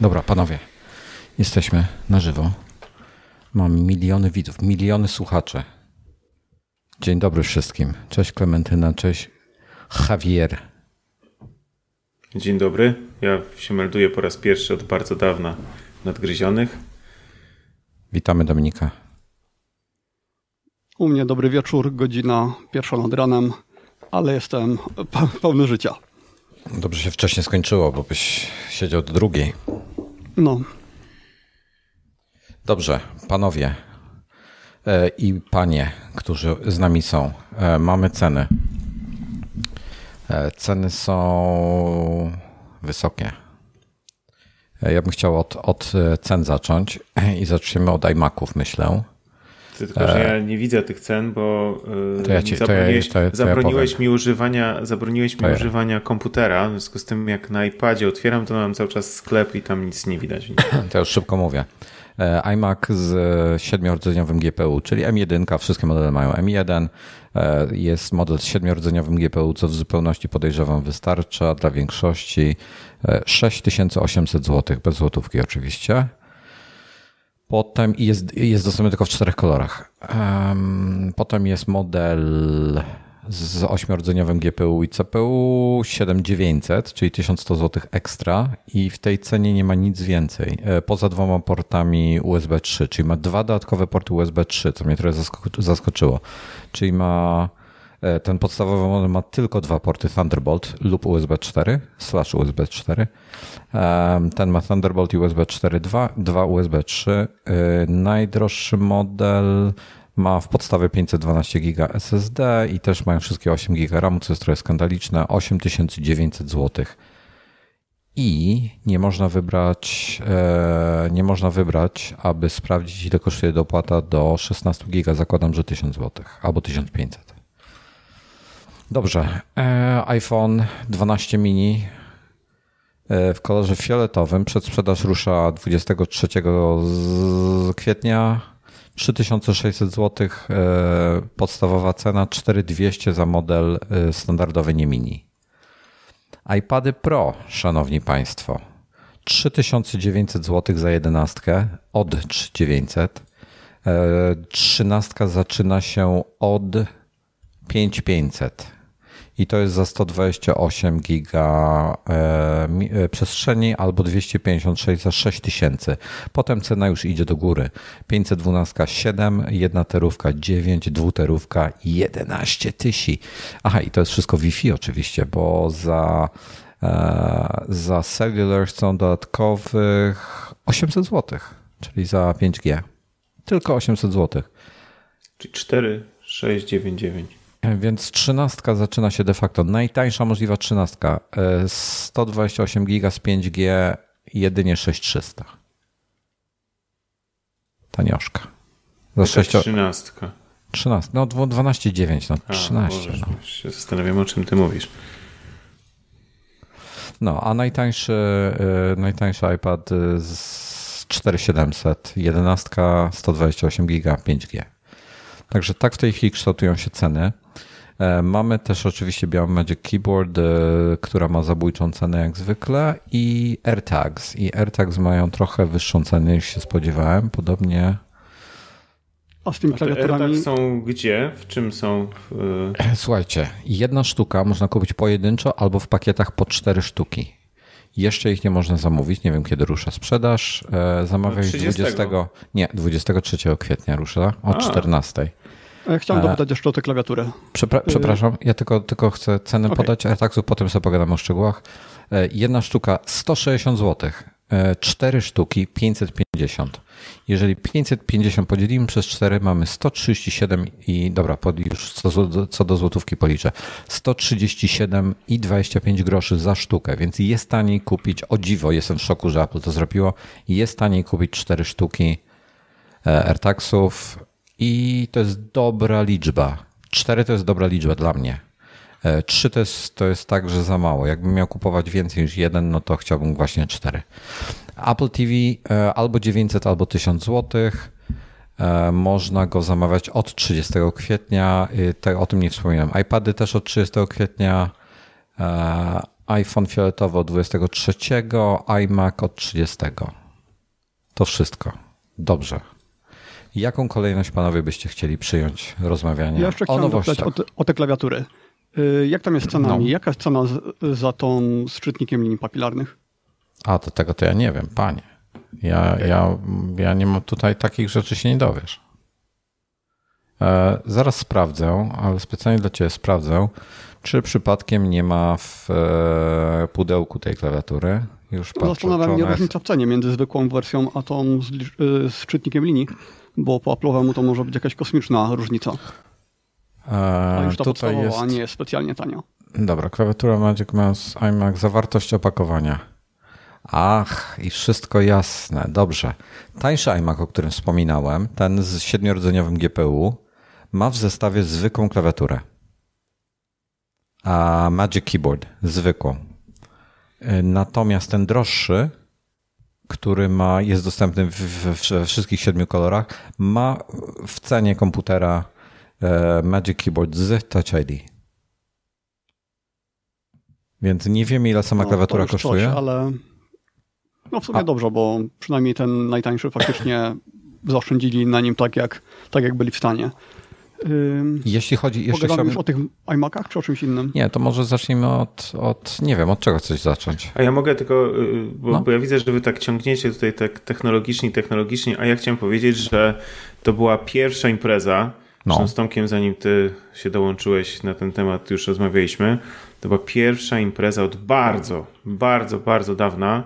Dobra, panowie, jesteśmy na żywo. Mam miliony widzów, miliony słuchaczy. Dzień dobry wszystkim. Cześć Klementyna, cześć Javier. Dzień dobry. Ja się melduję po raz pierwszy od bardzo dawna nadgryzionych. Witamy Dominika. U mnie dobry wieczór, godzina pierwsza nad ranem, ale jestem pełny życia. Dobrze się wcześniej skończyło, bo byś siedział do drugiej. No. Dobrze, panowie e, i panie, którzy z nami są, e, mamy ceny. E, ceny są wysokie. Ja bym chciał od, od cen zacząć i zaczniemy od iMaców, myślę. Tylko, że ja nie widzę tych cen, bo to ja ci, zabroniłeś, to ja, to ja, zabroniłeś ja mi używania, zabroniłeś mi używania komputera. W związku z tym, jak na iPadzie otwieram, to mam cały czas sklep i tam nic nie widać. To już szybko mówię. iMac z siedmiordzeniowym GPU, czyli M1, wszystkie modele mają M1. Jest model z siedmiordzeniowym GPU, co w zupełności podejrzewam wystarcza dla większości. 6800 zł, bez złotówki oczywiście. Potem jest, jest dostępny tylko w czterech kolorach. potem jest model z ośmiordzeniowym GPU i CPU 7900, czyli 1100 zł ekstra i w tej cenie nie ma nic więcej. E, poza dwoma portami USB 3, czyli ma dwa dodatkowe porty USB 3, co mnie trochę zaskoczyło. Czyli ma ten podstawowy model ma tylko dwa porty Thunderbolt lub USB 4, slash USB 4 ten ma Thunderbolt USB 4.2, dwa USB 3. Najdroższy model ma w podstawie 512 GB SSD i też mają wszystkie 8 GB RAMu, co jest trochę skandaliczne, 8900 zł. I nie można wybrać, e, nie można wybrać, aby sprawdzić, ile kosztuje dopłata do 16 GB. Zakładam, że 1000 zł albo 1500. Dobrze. E, iPhone 12 mini E, w kolorze fioletowym. Przedsprzedaż rusza 23 kwietnia. 3600 zł e, podstawowa cena, 4200 za model standardowy, nie mini. iPady Pro, szanowni państwo. 3900 zł za 11 od 3900. 13 zaczyna się od 5500 i to jest za 128 giga e, e, przestrzeni albo 256 za 6000. Potem cena już idzie do góry. 512 7, jedna terówka 9, dwuterówka 11 tysięcy. Aha, i to jest wszystko Wi-Fi oczywiście, bo za, e, za cellular są dodatkowych 800 zł, czyli za 5G. Tylko 800 zł. Czyli 4, 6, 9, 9. Więc trzynastka zaczyna się de facto. Najtańsza możliwa trzynastka. 128 giga z 5G jedynie 6300. Tanioszka. Za 6... Trzynastka. 13, no 12,9, no 13. A, no. się zastanawiam, o czym ty mówisz. No, a najtańszy, y, najtańszy iPad z 4700, 11, 128 giga, 5G. Także tak w tej chwili kształtują się ceny. E, mamy też oczywiście białą Magic Keyboard, e, która ma zabójczą cenę jak zwykle i AirTags. I AirTags mają trochę wyższą cenę niż się spodziewałem. Podobnie a z tymi klawiaturami... AirTags są gdzie? W czym są? W... E, słuchajcie, jedna sztuka można kupić pojedynczo albo w pakietach po cztery sztuki. Jeszcze ich nie można zamówić. Nie wiem, kiedy rusza sprzedaż. Zamawiam 20. Nie, 23 kwietnia rusza o A. 14. Ja chciałem dopytać jeszcze o tę klawiaturę. Przepra przepraszam, ja tylko, tylko chcę cenę okay. podać AirTagsów, potem sobie pogadamy o szczegółach. E, jedna sztuka 160 zł, cztery sztuki 550. Jeżeli 550 podzielimy przez 4, mamy 137 i dobra, już co, co do złotówki policzę. 137 i 25 groszy za sztukę, więc jest taniej kupić, o dziwo, jestem w szoku, że Apple to zrobiło, jest taniej kupić 4 sztuki e, AirTagsów i to jest dobra liczba. Cztery to jest dobra liczba dla mnie. E, trzy to jest, to jest tak, że za mało. Jakbym miał kupować więcej niż jeden, no to chciałbym właśnie cztery. Apple TV e, albo 900, albo 1000 zł. E, można go zamawiać od 30 kwietnia. O tym nie wspominam. iPady też od 30 kwietnia. iPhone fioletowo 23, iMac od 30. To wszystko. Dobrze. Jaką kolejność panowie byście chcieli przyjąć rozmawianie Ja jeszcze o chciałem nowościach? dopytać o te, o te klawiatury. Y, Jak tam jest cenami? No. Jaka jest cena za tą z czytnikiem linii papilarnych? A, to tego to ja nie wiem, panie. Ja, ja, ja nie mam tutaj takich rzeczy się nie dowiesz. E, zaraz sprawdzę, ale specjalnie dla ciebie sprawdzę, czy przypadkiem nie ma w e, pudełku tej klawiatury. Już patrzę, Zastanawia czy mnie jest- różnica w cenie między zwykłą wersją a tą z, y, z czytnikiem linii, bo po Apple'owemu to może być jakaś kosmiczna różnica. A E, już ta tutaj jest. nie jest specjalnie tania. Dobra, klawiatura Magic Mouse iMac, zawartość opakowania. Ach, i wszystko jasne. Dobrze. Tańszy iMac, o którym wspominałem, ten z siedmiordzeniowym GPU, ma w zestawie zwykłą klawiaturę. A Magic Keyboard, zwykłą. Y, Natomiast ten droższy, który ma, jest dostępny w, w, we wszystkich siedmiu kolorach, ma w cenie komputera e, Magic Keyboard z Touch ID. Więc nie wiem, ile sama No, klawiatura kosztuje. Coś, ale no w sumie A- dobrze, bo przynajmniej ten najtańszy faktycznie zaoszczędzili na nim tak, jak, tak jak byli w stanie. Jeśli chodzi jeszcze Pogadamy chciałbym... już o tych iMacach, czy o czymś innym? Nie, to może zacznijmy od, od, nie wiem, od czego chcesz zacząć. A ja mogę tylko, y, bo, No. bo ja widzę, że wy tak ciągniecie tutaj tak technologicznie, technologicznie, a ja chciałem powiedzieć, że to była pierwsza impreza, No. no. z Tomkiem, zanim ty się dołączyłeś na ten temat, już rozmawialiśmy, to była pierwsza impreza od bardzo, bardzo, bardzo dawna,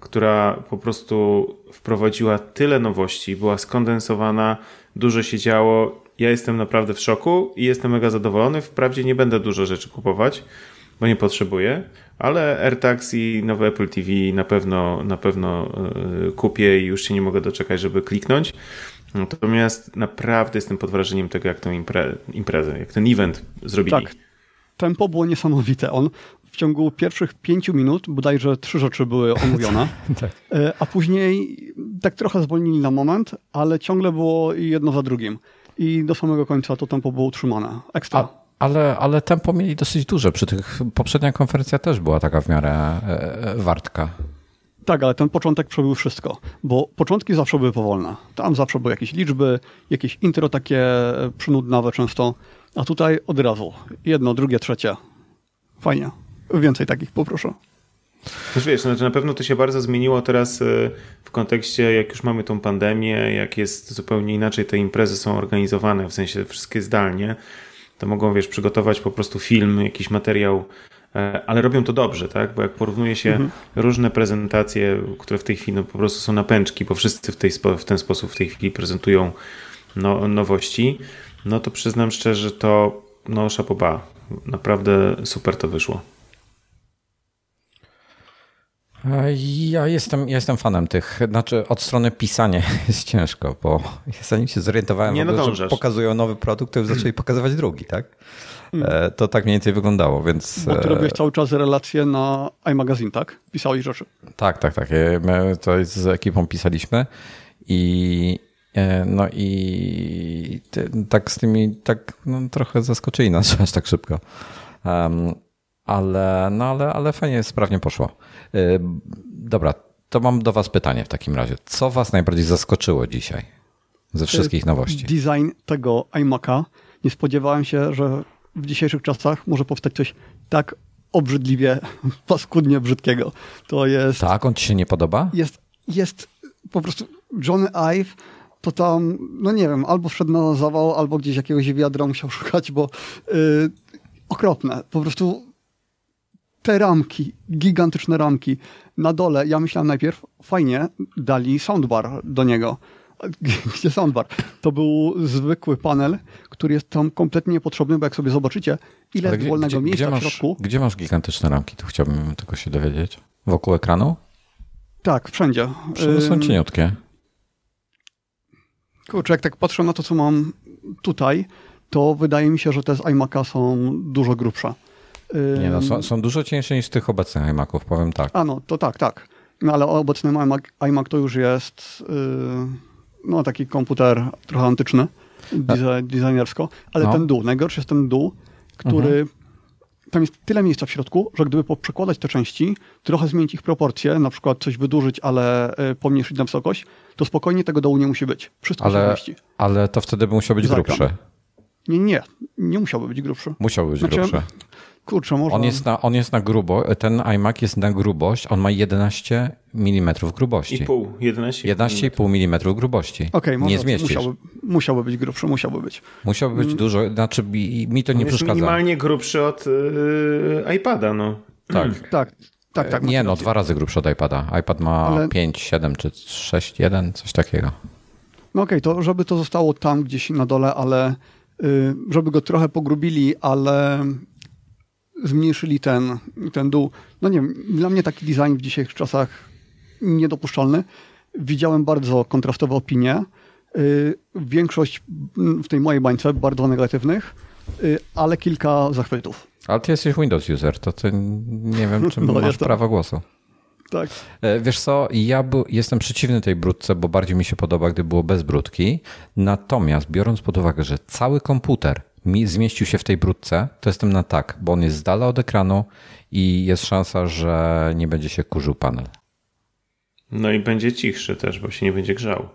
która po prostu wprowadziła tyle nowości, była skondensowana, dużo się działo. Ja jestem naprawdę w szoku i jestem mega zadowolony. Wprawdzie nie będę dużo rzeczy kupować, bo nie potrzebuję, ale AirTags i nowe Apple TV na pewno, na pewno yy, kupię i już się nie mogę doczekać, żeby kliknąć. Natomiast naprawdę jestem pod wrażeniem tego, jak tą impre, imprezę, jak ten event zrobili. Tak. Tempo było niesamowite. On w ciągu pierwszych pięciu minut bodajże trzy rzeczy były omówione, Tak. E, a później tak trochę zwolnili na moment, ale ciągle było jedno za drugim. I do samego końca to tempo było utrzymane. Ekstra. A, ale, ale tempo mieli dosyć duże. Przy tych poprzednia konferencja też była taka w miarę e, wartka. Tak, ale ten początek przebył wszystko, bo początki zawsze były powolne. Tam zawsze były jakieś liczby, jakieś intro takie e, przynudnawe często, a tutaj od razu. Jedno, drugie, trzecie. Fajnie. Więcej takich poproszę. Znaczy, wiesz, znaczy na pewno to się bardzo zmieniło teraz y, w kontekście, jak już mamy tą pandemię, jak jest zupełnie inaczej te imprezy są organizowane, w sensie wszystkie zdalnie, to mogą, wiesz, przygotować po prostu film, jakiś materiał, e, ale robią to dobrze, tak? Bo jak porównuje się różne prezentacje, które w tej chwili no, po prostu są na pęczki, bo wszyscy w, tej, w ten sposób w tej chwili prezentują no, nowości, no to przyznam szczerze, to no szapoba, naprawdę super to wyszło. Ja jestem, ja jestem fanem tych, znaczy od strony pisania jest ciężko, bo ja zanim się zorientowałem, Nie ogóle, że pokazują nowy produkt, to już zaczęli pokazywać drugi, tak? E, To tak mniej więcej wyglądało, więc... Bo ty e, robiłeś cały czas relacje na iMagazine, tak? Pisałeś rzeczy. Tak, tak, tak. E, My to z ekipą pisaliśmy i no i tak z tymi, tak no, trochę zaskoczyli nas aż tak szybko. Um, ale, no ale, ale fajnie, sprawnie poszło. E, Dobra, to mam do was pytanie w takim razie. Co was najbardziej zaskoczyło dzisiaj ze wszystkich nowości? Design tego iMac'a. Nie spodziewałem się, że w dzisiejszych czasach może powstać coś tak obrzydliwie, paskudnie brzydkiego. To jest, Tak, on ci się nie podoba? jest, jest po prostu Johnny Ive to tam, no nie wiem, albo wszedł na zawał, albo gdzieś jakiegoś wiadra musiał szukać, bo yy, okropne. Po prostu te ramki, gigantyczne ramki. Na dole, ja myślałem najpierw, fajnie, dali soundbar do niego. Gdzie soundbar? To był zwykły panel, który jest tam kompletnie niepotrzebny, bo jak sobie zobaczycie, ile Ale jest wolnego miejsca masz, w środku. gdzie masz gigantyczne ramki? Tu chciałbym tylko się dowiedzieć. Wokół ekranu? Tak, wszędzie. Są cieniutkie. Kurczę, jak tak patrzę na to, co mam tutaj, to wydaje mi się, że te z iMac'a są dużo grubsze. Nie no, są, są dużo cieńsze niż tych obecnych iMaców, powiem tak. A no, to tak, tak. No ale obecny iMac, iMac to już jest yy, no, taki komputer trochę antyczny, design, designersko, ale No. ten dół, najgorszy jest ten dół, który tam jest tyle miejsca w środku, że gdyby poprzekładać te części, trochę zmienić ich proporcje, na przykład coś wydłużyć, ale y, pomniejszyć na wysokość, to spokojnie tego dołu nie musi być. Wszystko się Ale, mieści. ale to wtedy by musiał być Za grubszy. Nie, nie, nie musiałby być grubszy. Musiał być Znaczy, grubszy. Kurczę, może... On jest, na, on jest na grubo, ten iMac jest na grubość, on ma 11 mm grubości. I pół, 11. 11,5 mm grubości. Okej, może nie zmieścisz. musiałby, musiałby być grubszy, musiałby być. Musiałby być dużo, znaczy mi mi to nie Mm. jest przeszkadza. minimalnie grubszy od yy, iPada, no. Tak. Tak, tak, tak. nie macie no, dwa razy grubszy od iPada. iPad ma Ale- 5, 7 czy 6, 1, coś takiego. No okej, to żeby to zostało tam gdzieś na dole, ale y, żeby go trochę pogrubili, ale zmniejszyli ten, ten dół. No nie wiem, dla mnie taki design w dzisiejszych czasach niedopuszczalny. Widziałem bardzo kontrastowe opinie. Y, Większość w tej mojej bańce bardzo negatywnych, y, ale kilka zachwytów. Ale ty jesteś Windows user, to ty nie wiem, czym No, masz jestem. prawo głosu. Tak. E, Wiesz co, ja jestem przeciwny tej brudce, bo bardziej mi się podoba, gdy było bez brudki. Natomiast biorąc pod uwagę, że cały komputer zmieścił się w tej brudce, to jestem na tak, bo on jest z dala od ekranu i jest szansa, że nie będzie się kurzył panel. No i będzie cichszy też, bo się nie będzie grzał.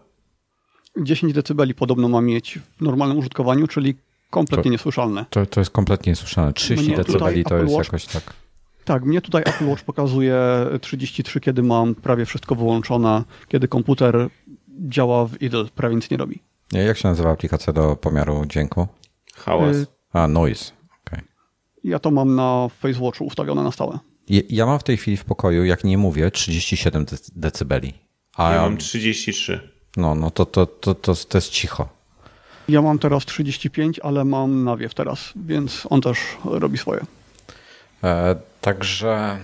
10 dB podobno ma mieć w normalnym użytkowaniu, czyli kompletnie To- niesłyszalne. To, to jest kompletnie niesłyszane. 30 nie, tutaj decybeli to Apple jest Watch- jakoś tak. Tak, mnie tutaj Apple Watch pokazuje 33, kiedy mam prawie wszystko wyłączone, kiedy komputer działa w idle, prawie nic nie robi. Nie, Jak się nazywa aplikacja do pomiaru dźwięku? Hałas. Y, A, Noise. Okay. Ja to mam na FaceWatchu ustawione na stałe. Ja mam w tej chwili w pokoju, jak nie mówię, 37 dec- decybeli. A ja mam 33. no, no to, to, to, to, to jest cicho. Ja mam teraz 35, ale mam nawiew teraz, więc on też robi swoje. E, także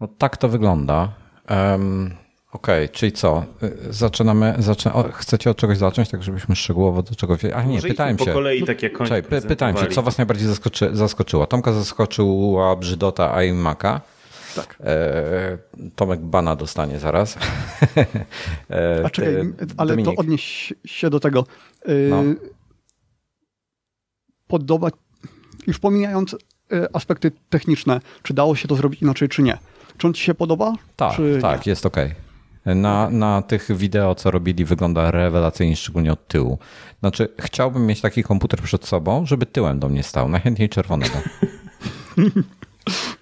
no, tak to wygląda. Um, Okej, czyli co? Y, Zaczynamy. Zaczę... O, chcecie od czegoś zacząć, tak żebyśmy szczegółowo do czegoś. A nie, Może pytałem się. po kolei, tak jak oni Czekaj, py, pytałem się, co was najbardziej zaskoczy, zaskoczyło? Tomka zaskoczyła brzydota iMac'a. Tak. E, Tomek bana dostanie zaraz. E, A czekaj, ty, ale Dominik. to odnieś się do tego. Yy, No. Podoba, już pomijając y, aspekty techniczne, czy dało się to zrobić inaczej, czy nie. Czy on ci się podoba? Tak, tak, nie? jest ok. Na, na tych wideo, co robili, wygląda rewelacyjnie, szczególnie od tyłu. Znaczy, chciałbym mieć taki komputer przed sobą, żeby tyłem do mnie stał, najchętniej czerwonego.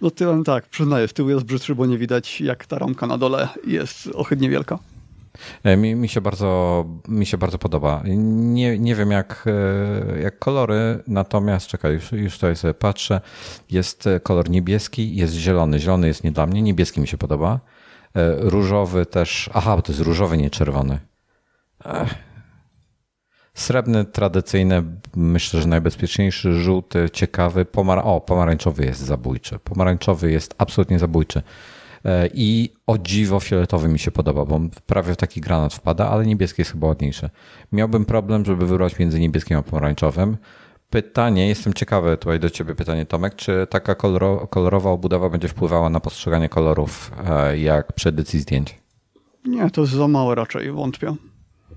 No tyłem tak, przyznaję, z tyłu jest brzydszy, bo nie widać jak ta ramka na dole jest ohydnie wielka. E, Mi, mi, się bardzo, mi się bardzo podoba. Nie, nie wiem jak, e, jak kolory, natomiast czekaj, już, już tutaj sobie patrzę. Jest kolor niebieski, jest zielony. Zielony jest nie dla mnie, niebieski mi się podoba. E, Różowy też, aha, to jest różowy, nie czerwony. Ech. Srebrny, tradycyjny, myślę, że najbezpieczniejszy, żółty, ciekawy, pomar o, pomarańczowy jest zabójczy. Pomarańczowy jest absolutnie zabójczy. E, I o dziwo fioletowy mi się podoba, bo prawie w taki granat wpada, ale niebieski jest chyba ładniejszy. Miałbym problem, żeby wybrać między niebieskim a pomarańczowym. Pytanie, jestem ciekawy tutaj do ciebie pytanie Tomek, czy taka koloro, kolorowa obudowa będzie wpływała na postrzeganie kolorów e, jak przy edycji zdjęć? Nie, to jest za małe raczej, wątpię.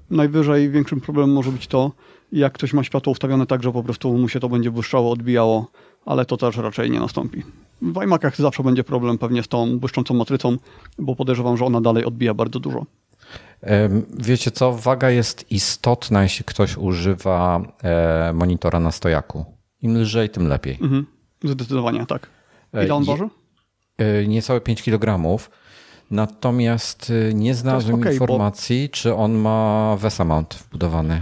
Najwyżej większym problemem może być to, jak ktoś ma światło ustawione tak, że po prostu mu się to będzie błyszczało, odbijało, ale to też raczej nie nastąpi. W iMacach zawsze będzie problem pewnie z tą błyszczącą matrycą, bo podejrzewam, że ona dalej odbija bardzo dużo. Wiecie co, waga jest istotna, jeśli ktoś używa e, monitora na stojaku. Im lżej, tym lepiej. Mhm. Zdecydowanie, tak. E, Ile on waży? E, Niecałe 5 kg. Natomiast nie znalazłem bo- informacji, czy on ma VESA mount wbudowany.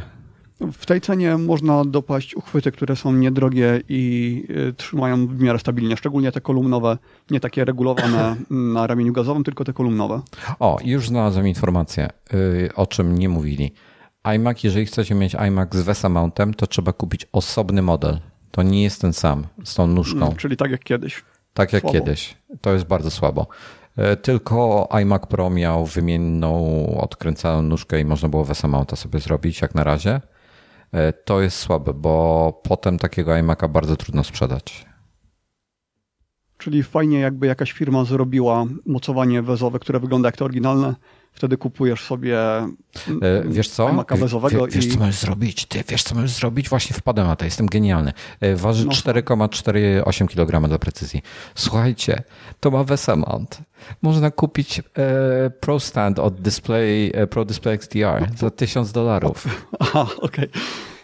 W tej cenie można dopaść uchwyty, które są niedrogie i y, trzymają w miarę stabilnie, szczególnie te kolumnowe, nie takie regulowane na ramieniu gazowym, tylko te kolumnowe. O, już znalazłem informację, y, o czym nie mówili. iMac, jeżeli chcecie mieć iMac z VESA mountem, to trzeba kupić osobny model. To nie jest ten sam, z tą nóżką. Mm, Czyli tak jak kiedyś. Tak jak Słabo. kiedyś. To jest bardzo słabo. E, Tylko iMac Pro miał wymienną, odkręcaną nóżkę i można było VESA mounta sobie zrobić jak na razie. E, To jest słabe, bo potem takiego iMac'a bardzo trudno sprzedać. Czyli fajnie jakby jakaś firma zrobiła mocowanie wezowe, które wygląda jak te oryginalne, wtedy kupujesz sobie E, Wiesz co? Wie, wiesz, i... co możesz zrobić? Ty wiesz, co możesz zrobić? Właśnie wpadłem na to, jestem genialny. E, Waży No. 4,48 kg dla precyzji. Słuchajcie, to ma Vesamount. Można kupić e, Pro Stand od Display, e, Pro Display XDR za 1000 dolarów. Aha, okej.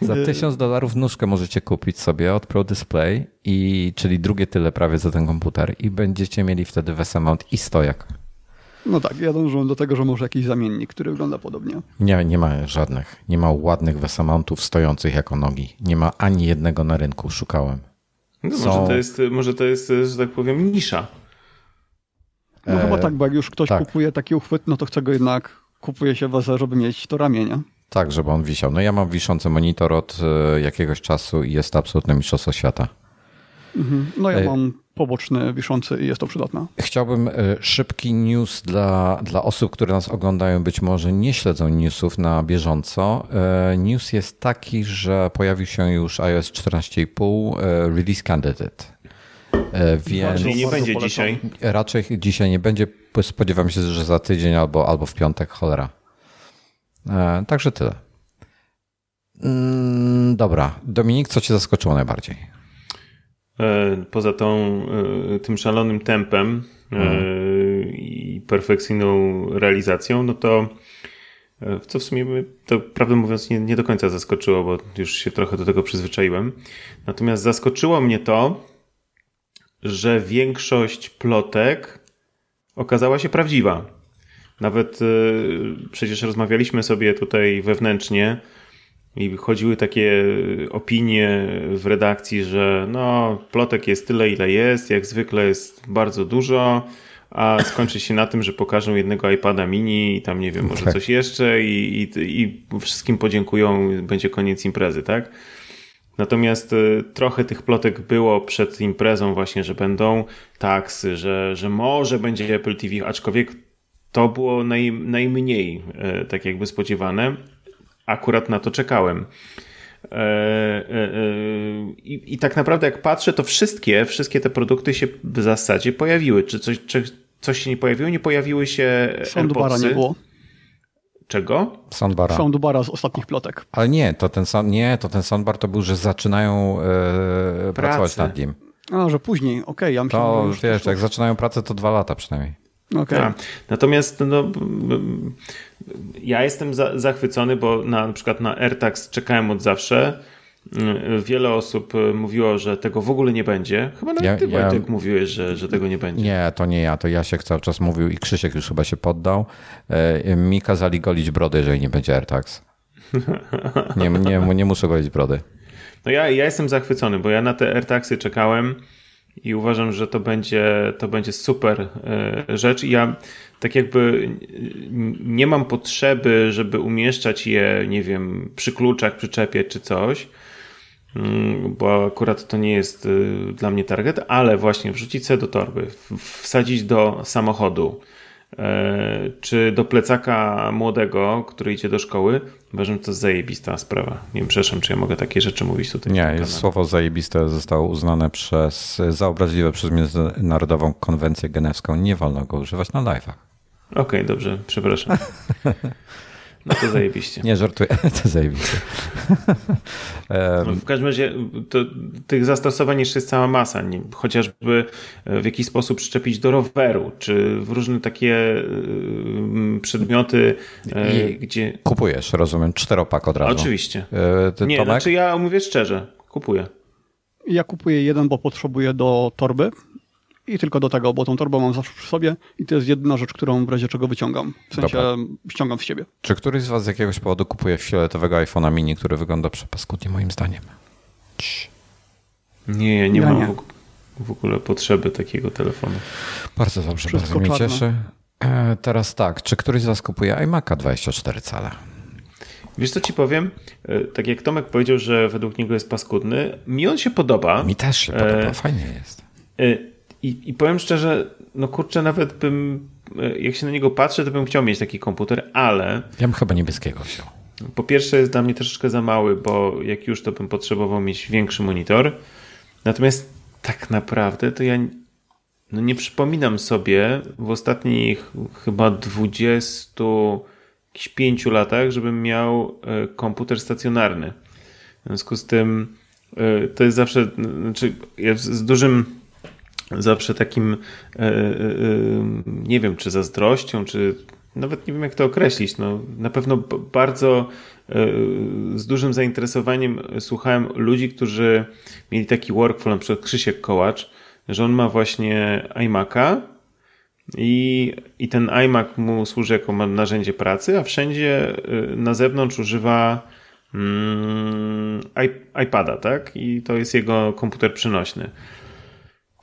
Za Y- 1000 dolarów nóżkę możecie kupić sobie od Pro Display, i, czyli drugie tyle prawie za ten komputer i będziecie mieli wtedy Vesamount i stojak. No tak, ja dążyłem do tego, że może jakiś zamiennik, który wygląda podobnie. Nie, nie ma żadnych. Nie ma ładnych Vesamountów stojących jako nogi. Nie ma ani jednego na rynku. Szukałem. No, Są- może, to jest, może to jest, że tak powiem, nisza. No E, chyba tak, bo jak już ktoś tak. kupuje taki uchwyt, no to chce go jednak, kupuje się wezę, żeby mieć to ramię, nie? Tak, żeby on wisiał. No ja mam wiszący monitor od e, jakiegoś czasu i jest to absolutne mistrzostwo świata. Mhm. No ja E- mam poboczny wiszący i jest to przydatne. Chciałbym e, szybki news dla, dla osób, które nas oglądają, być może nie śledzą newsów na bieżąco. E, News jest taki, że pojawił się już iOS 14.5 e, Release Candidate. Więc Czyli nie będzie polecam. dzisiaj. raczej dzisiaj nie będzie. Spodziewam się, że za tydzień albo, albo w piątek, cholera. Także tyle. Mm, Dobra. Dominik, co cię zaskoczyło najbardziej? E, Poza tą, e, tym szalonym tempem e, i perfekcyjną realizacją, no to e, co w sumie to prawdę mówiąc nie, nie do końca zaskoczyło, bo już się trochę do tego przyzwyczaiłem. Natomiast zaskoczyło mnie to, że większość plotek okazała się prawdziwa. Nawet przecież rozmawialiśmy sobie tutaj wewnętrznie i chodziły takie opinie w redakcji, że no, plotek jest tyle, ile jest, jak zwykle jest bardzo dużo, a skończy się na tym, że pokażą jednego iPada mini i tam nie wiem, może Tak. coś jeszcze i, i, i wszystkim podziękują, będzie koniec imprezy, tak? Natomiast y, trochę tych plotek było przed imprezą właśnie, że będą taksy, że, że może będzie Apple TV, aczkolwiek to było naj, najmniej e, tak jakby spodziewane. Akurat na to czekałem. E, e, e, I, I tak naprawdę jak patrzę, to wszystkie, wszystkie te produkty się w zasadzie pojawiły. Czy coś, czy coś się nie pojawiło? Nie pojawiły się Soundbara nie było. Czego? Soundbara. Soundbara z ostatnich plotek. Ale nie, to ten, sound- nie, to ten soundbar to był, że zaczynają e, pracować nad nim. A, że później, okej, ja myślałem, To że już wiesz, jak zaczynają pracę, to dwa lata przynajmniej. Okej. Tak. Natomiast no, ja jestem za, zachwycony, bo na, na przykład na AirTags czekałem od zawsze. Mm, Wiele osób y, mówiło, że tego w ogóle nie będzie. Chyba nawet Ja- ty, ja- Wojtek, mówiłeś, że, że tego nie będzie. Nie, to nie ja, to Jasiek cały czas mówił i Krzysiek już chyba się poddał. E, Mi kazali golić brody, jeżeli nie będzie AirTags. Nie, nie, nie muszę golić brody. No ja, ja jestem zachwycony, bo ja na te AirTagsy czekałem i uważam, że to będzie, to będzie super e, rzecz. I ja tak jakby nie mam potrzeby, żeby umieszczać je, nie wiem, przy kluczach, przyczepie czy coś, mm, bo akurat to nie jest y, dla mnie target, ale właśnie wrzucić sobie do torby, wsadzić do samochodu, e, czy do plecaka młodego, który idzie do szkoły, uważam, że to jest zajebista sprawa. Nie wiem, przepraszam, czy ja mogę takie rzeczy mówić tutaj. Nie, jest słowo zajebiste zostało uznane przez, za obraźliwe przez Międzynarodową Konwencję Genewską. Nie wolno go używać na live'ach. Okej, dobrze, przepraszam. No to zajebiście. Nie, żartuję, to zajebiste. No, w każdym razie to, tych zastosowań jeszcze jest cała masa. Nie, chociażby w jakiś sposób przyczepić do roweru, czy w różne takie y, przedmioty, y, I- gdzie... Kupujesz, rozumiem, czteropak od razu. Oczywiście. E, Ty, Nie, Tomek? znaczy ja mówię szczerze, kupuję. Ja kupuję jeden, bo potrzebuję do torby i tylko do tego, bo tą torbę mam zawsze przy sobie i to jest jedyna rzecz, którą w razie czego wyciągam. W sensie Dobra. ściągam z siebie. Czy któryś z was z jakiegoś powodu kupuje fioletowego iPhone'a mini, który wygląda przepaskudnie moim zdaniem? Cii. Nie, ja nie Ja mam nie. W, ogóle potrzeby takiego telefonu. Bardzo dobrze, Wszystko bardzo mnie czarne. cieszy. E, Teraz tak, czy któryś z was kupuje iMac'a 24 cale? Wiesz co ci powiem? E, Tak jak Tomek powiedział, że według niego jest paskudny, mi on się podoba. Mi też się E, podoba, fajnie jest. E, I, I powiem szczerze, no kurczę, nawet bym, e, jak się na niego patrzę, to bym chciał mieć taki komputer, ale Ja bym chyba niebieskiego wziął. po pierwsze jest dla mnie troszeczkę za mały, bo jak już to bym potrzebował mieć większy monitor. Natomiast tak naprawdę to ja no nie przypominam sobie w ostatnich chyba 25 latach, żebym miał e, komputer stacjonarny. W związku z tym e, to jest zawsze, znaczy ja z dużym zawsze takim e, nie wiem, czy zazdrością, czy nawet nie wiem jak to określić. No, na pewno bardzo z dużym zainteresowaniem słuchałem ludzi, którzy mieli taki workflow, na przykład Krzysiek Kołacz, że on ma właśnie iMac'a i, i ten iMac mu służy jako narzędzie pracy, a wszędzie na zewnątrz używa mm, iPada, tak? I to jest jego komputer przynośny.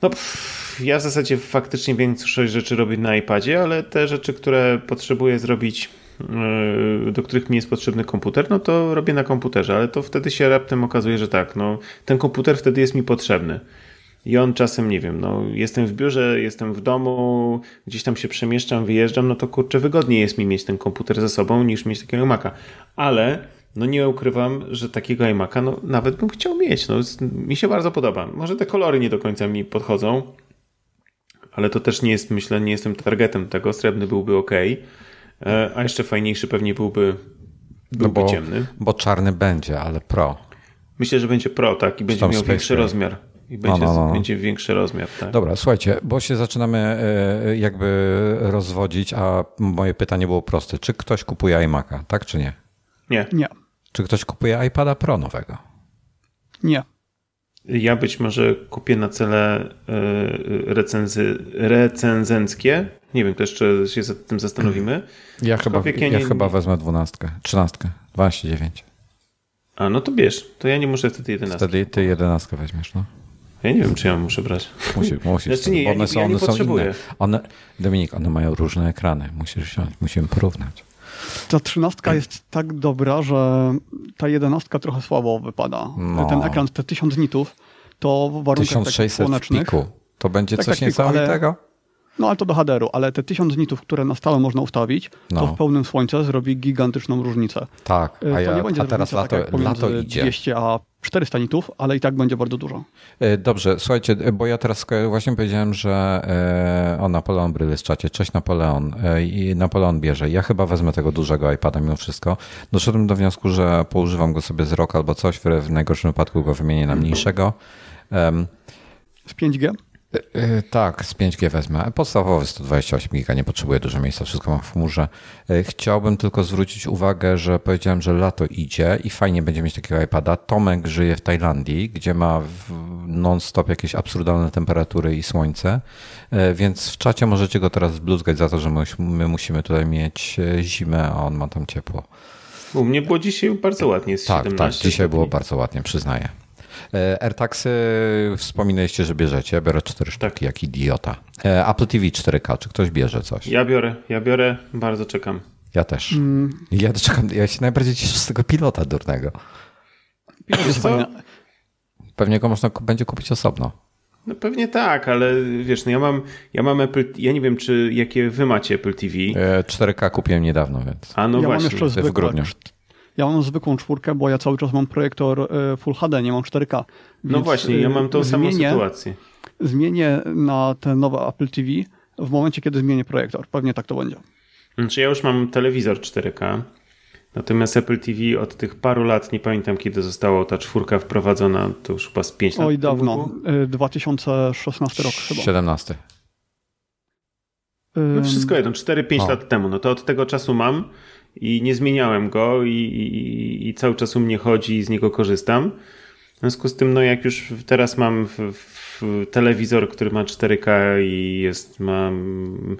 No, pff, ja w zasadzie faktycznie większość rzeczy robię na iPadzie, ale te rzeczy, które potrzebuję zrobić, yy, do których mi jest potrzebny komputer, no to robię na komputerze, ale to wtedy się raptem okazuje, że tak, no, ten komputer wtedy jest mi potrzebny. I on czasem, nie wiem, no jestem w biurze, jestem w domu, gdzieś tam się przemieszczam, wyjeżdżam, no to kurczę, wygodniej jest mi mieć ten komputer ze sobą niż mieć takiego Maca. Ale no nie ukrywam, że takiego iMac'a no, nawet bym chciał mieć. No, mi się bardzo podoba. Może te kolory nie do końca mi podchodzą, ale to też nie jest, myślę, nie jestem targetem tego. Srebrny byłby ok, e, a jeszcze fajniejszy pewnie byłby, byłby no bo, ciemny. Bo czarny będzie, ale pro. Myślę, że będzie pro, tak, i będzie miał większy rozmiar. I będzie, no, no, no. będzie większy rozmiar. Tak? Dobra, słuchajcie, bo się zaczynamy e, jakby rozwodzić, a moje pytanie było proste. Czy ktoś kupuje iMac'a, tak czy nie? Nie. Nie. Czy ktoś kupuje iPada Pro nowego? Nie. Ja być może kupię na cele e, recenzy, recenzenckie. Nie wiem, to jeszcze się za tym zastanowimy. Ja chyba, ja, ja nie, chyba wezmę dwunastkę, trzynastkę, 29. A, no to bierz. To ja nie muszę wtedy jedenastki. Wtedy ty jedenastkę weźmiesz, no. Ja nie wiem, czy ja muszę brać. Musisz, musisz. Znaczy nie, ja, one są, ja nie one potrzebuję. Są inne. One, Dominik, one mają różne ekrany. Musisz wziąć, musimy porównać. Ta trzynastka jest tak dobra, że ta jedenastka trochę słabo wypada. No. Ten ekran, te 1000 nitów, to w warunkach 1600 słonecznych... Piku. To będzie tak, coś tak, niesamowitego? No ale to do HDR-u, ale te 1000 nitów, które na stałe można ustawić, no. to w pełnym słońcu zrobi gigantyczną różnicę. Tak, a, y, ja, nie będzie a teraz lato, tak lato idzie. 200 a 400 nitów, ale i tak będzie bardzo dużo. Y, dobrze, słuchajcie, bo ja teraz właśnie powiedziałem, że o Napoleon Bryl jest w czacie. Cześć Napoleon. I Napoleon bierze. Ja chyba wezmę tego dużego iPada mimo wszystko. Doszedłem do wniosku, że poużywam go sobie z rok albo coś, w najgorszym wypadku go wymienię na mniejszego. Z 5G? E, e, tak, z 5G wezmę. Podstawowy 128 giga, nie potrzebuję dużo miejsca, wszystko mam w chmurze. E, chciałbym tylko zwrócić uwagę, że powiedziałem, że lato idzie i fajnie będzie mieć takiego iPada. Tomek żyje w Tajlandii, gdzie ma non-stop jakieś absurdalne temperatury i słońce, więc w czacie możecie go teraz bluzgać za to, że my musimy tutaj mieć zimę, a on ma tam ciepło. U mnie było dzisiaj bardzo ładnie, jest tak, 17 Tak, dzisiaj było bardzo ładnie, przyznaję. E, AirTagsy wspominaliście, że bierzecie. Biorę cztery sztuki, tak. jak idiota. E, Apple TV 4K, czy ktoś bierze coś? Ja biorę, ja biorę, bardzo czekam. Ja też. Mm. Ja czekam, ja się najbardziej cieszę z tego pilota durnego. Pilot Pewnie go można będzie kupić osobno. No pewnie tak, ale wiesz, no ja mam, ja mam Apple, ja nie wiem, czy jakie wy macie Apple TV. 4K e, kupiłem niedawno, więc. A no ja właśnie. Mam jeszcze w grudniu. Ja mam zwykłą czwórkę, bo ja cały czas mam projektor e, Full HD, nie mam 4K. No właśnie, ja mam tą zmienię, samą sytuację. Zmienię na te nowe Apple TV w momencie, kiedy zmienię projektor. Pewnie tak to będzie. Znaczy ja już mam telewizor 4K, natomiast Apple TV od tych paru lat, nie pamiętam kiedy została ta czwórka wprowadzona, to już chyba z 5 lat. Oj, dawno. 2016 rok chyba. 17. No wszystko jedno, 4-5 lat temu. No to od tego czasu mam i nie zmieniałem go i, i, i, cały czas u mnie chodzi i z niego korzystam. W związku z tym, no jak już teraz mam w, w telewizor, który ma 4K i jest, mam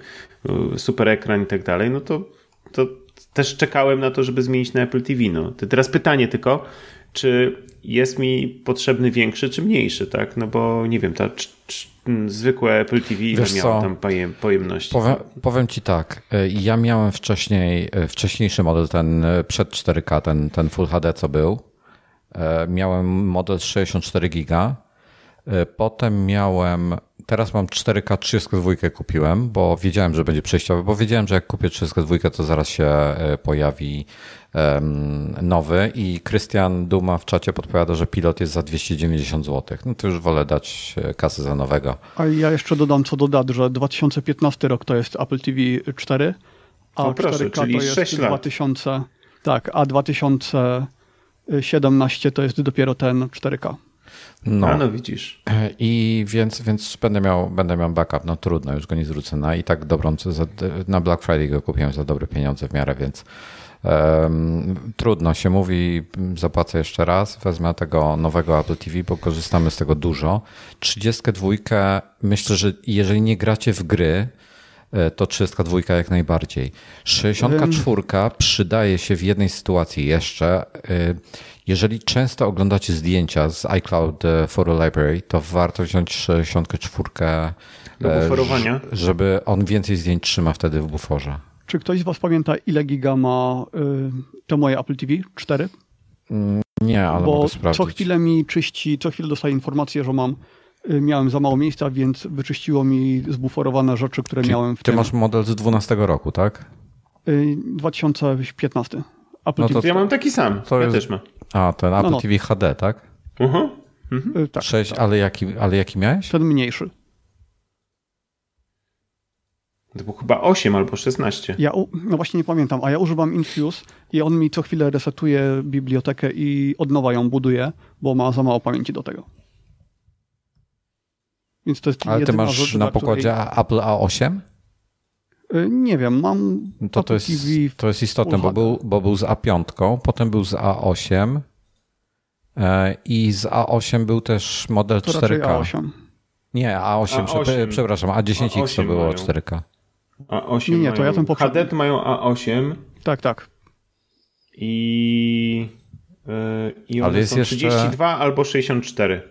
super ekran i tak dalej, no to, to też czekałem na to, żeby zmienić na Apple TV. No. Teraz pytanie tylko, czy jest mi potrzebny większy czy mniejszy, tak? No bo nie wiem, ta zwykłe Apple TV ile miało tam pojemności? Powiem, powiem, ci tak, e, ja miałem wcześniej, e, wcześniejszy model, ten e, przed 4K, ten, ten Full HD co był. Miałem model 64 giga. Potem miałem teraz mam 4K 32 kupiłem, bo wiedziałem, że będzie przejściowy, bo wiedziałem, że jak kupię 32, to zaraz się e, pojawi nowy i Krystian Duma w czacie podpowiada, że pilot jest za 290 zł. No to już wolę dać e, kasę za nowego. A ja jeszcze dodam co do dat, że 2015 rok to jest Apple TV 4, a no proszę, 4K czyli to jest 6 lat. 2000, tak, a 2017 to jest dopiero ten 4K. No. A no widzisz. I więc, więc będę, miał, będę miał backup. No trudno, już go nie zwrócę. Na i tak dobrą, za, na Black Friday go kupiłem za dobre pieniądze w miarę, więc um, trudno się mówi. Zapłacę jeszcze raz, wezmę tego nowego Apple TV, bo korzystamy z tego dużo. 32 myślę, że jeżeli nie gracie w gry, e, to 32 jak najbardziej. 64 przydaje się w jednej sytuacji jeszcze. E, jeżeli często oglądacie zdjęcia z iCloud e, Photo Library, to warto wziąć 64, Do buforowania. żeby on więcej zdjęć trzyma wtedy w buforze. Czy ktoś z Was pamięta, ile giga ma y, to moje Apple TV? 4? Mm, nie, ale Bo mogę sprawdzić. co chwilę mi czyści, co chwilę dostaję informację, że mam, miałem za mało miejsca, więc wyczyściło mi zbuforowane rzeczy, które Czyli miałem w Ty tym. masz model z 12 roku, tak? Y, 2015. Apple No to- TV. Ja mam taki sam. To ja jest- też mam. A, ten Apple no. TV HD, tak? Uh-huh. Y, tak, 6, ale jaki, ale jaki miałeś? ten mniejszy. To było chyba 8 albo 16. Ja, u- no właśnie nie pamiętam, a ja używam Infuse i on mi co chwilę resetuje bibliotekę i od nowa ją buduje, bo ma za mało pamięci do tego. Więc to jest Ale ty masz rzecz, na pokładzie A- Apple A8? której- Y, Nie wiem, mam No to, to, jest, TV to jest istotne, bo był, bo był z A5, potem był z A8 e, i z A8 był też model to raczej 4K. A8. Nie, A8, A8. prze- przepraszam, A10X to A8 było mają. 4K. A8 Nie, nie, to mają, ja ten poprzedni. HD mają A8 Tak, tak. i, yy, i Ale one jest są jeszcze- 32 albo 64.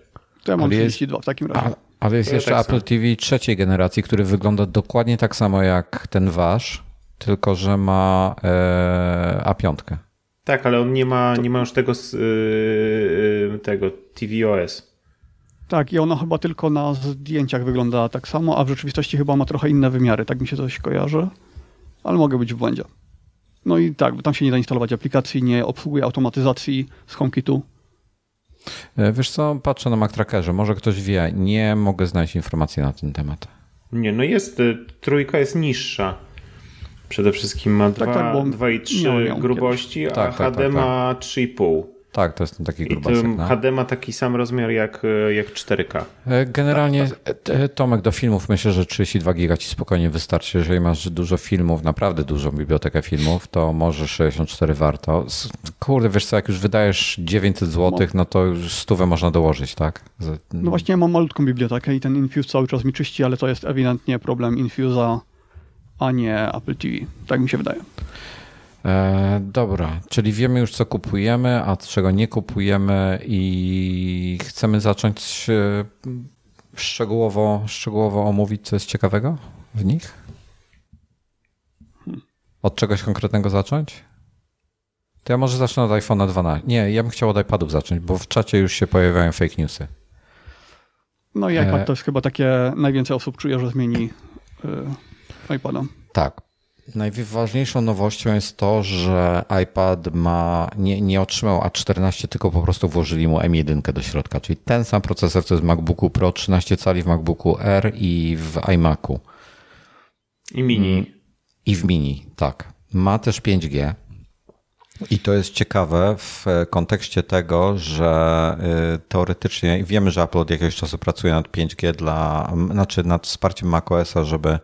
To ja mam Ale jest- 32 w takim razie. A, ale jest To jeszcze tak Apple. TV trzeciej generacji, który wygląda dokładnie tak samo jak ten wasz, tylko że ma e, A5. Tak, ale on nie ma, nie ma już tego, z, yy, tego tvOS. Tak, i ona chyba tylko na zdjęciach wygląda tak samo, a w rzeczywistości chyba ma trochę inne wymiary, tak mi się coś kojarzy, ale mogę być w błędzie. No i tak, bo tam się nie da instalować aplikacji, nie obsługuje automatyzacji z HomeKitu. E, Wiesz co, patrzę na Mac Trackerze, może ktoś wie, nie mogę znaleźć informacji na ten temat. Nie, no jest, y, trójka jest niższa. Przede wszystkim ma Tak, tak, bo 2,3 miałem ją grubości, a Tak, tak, HD tak, tak. ma 3,5. Tak, to jest ten taki I grubasek. tym No. HD ma taki sam rozmiar jak, y, jak 4K. E, Generalnie, Tak, e, Tomek, do filmów myślę, że 32 giga ci spokojnie wystarczy. Jeżeli masz dużo filmów, naprawdę dużą bibliotekę filmów, to może 64 warto. Kurde, wiesz co, jak już wydajesz 900 zł, no to już stówę można dołożyć, tak? Z- No właśnie ja mam malutką bibliotekę i ten Infuse cały czas mi czyści, ale to jest ewidentnie problem Infuse'a, a nie Apple TV. Tak mi się wydaje. E, dobra, czyli wiemy już, co kupujemy, a czego nie kupujemy i chcemy zacząć e, szczegółowo, szczegółowo omówić, co jest ciekawego w nich? Od czegoś konkretnego zacząć? To ja może zacznę od iPhone'a 12. Nie, ja bym chciał od iPadów zacząć, bo w czacie już się pojawiają fake newsy. No i E. iPad to jest chyba takie, najwięcej osób czuje, że zmieni y, iPada. Tak. Najważniejszą nowością jest to, że iPad ma, nie, nie otrzymał A14, tylko po prostu włożyli mu M1 do środka, czyli ten sam procesor, co jest w MacBooku Pro, 13 cali w MacBooku R i w iMacu. I mini. I w mini, tak. Ma też 5G. I to jest ciekawe w kontekście tego, że y, teoretycznie wiemy, że Apple od jakiegoś czasu pracuje nad 5G dla, znaczy nad wsparciem macOSa, żeby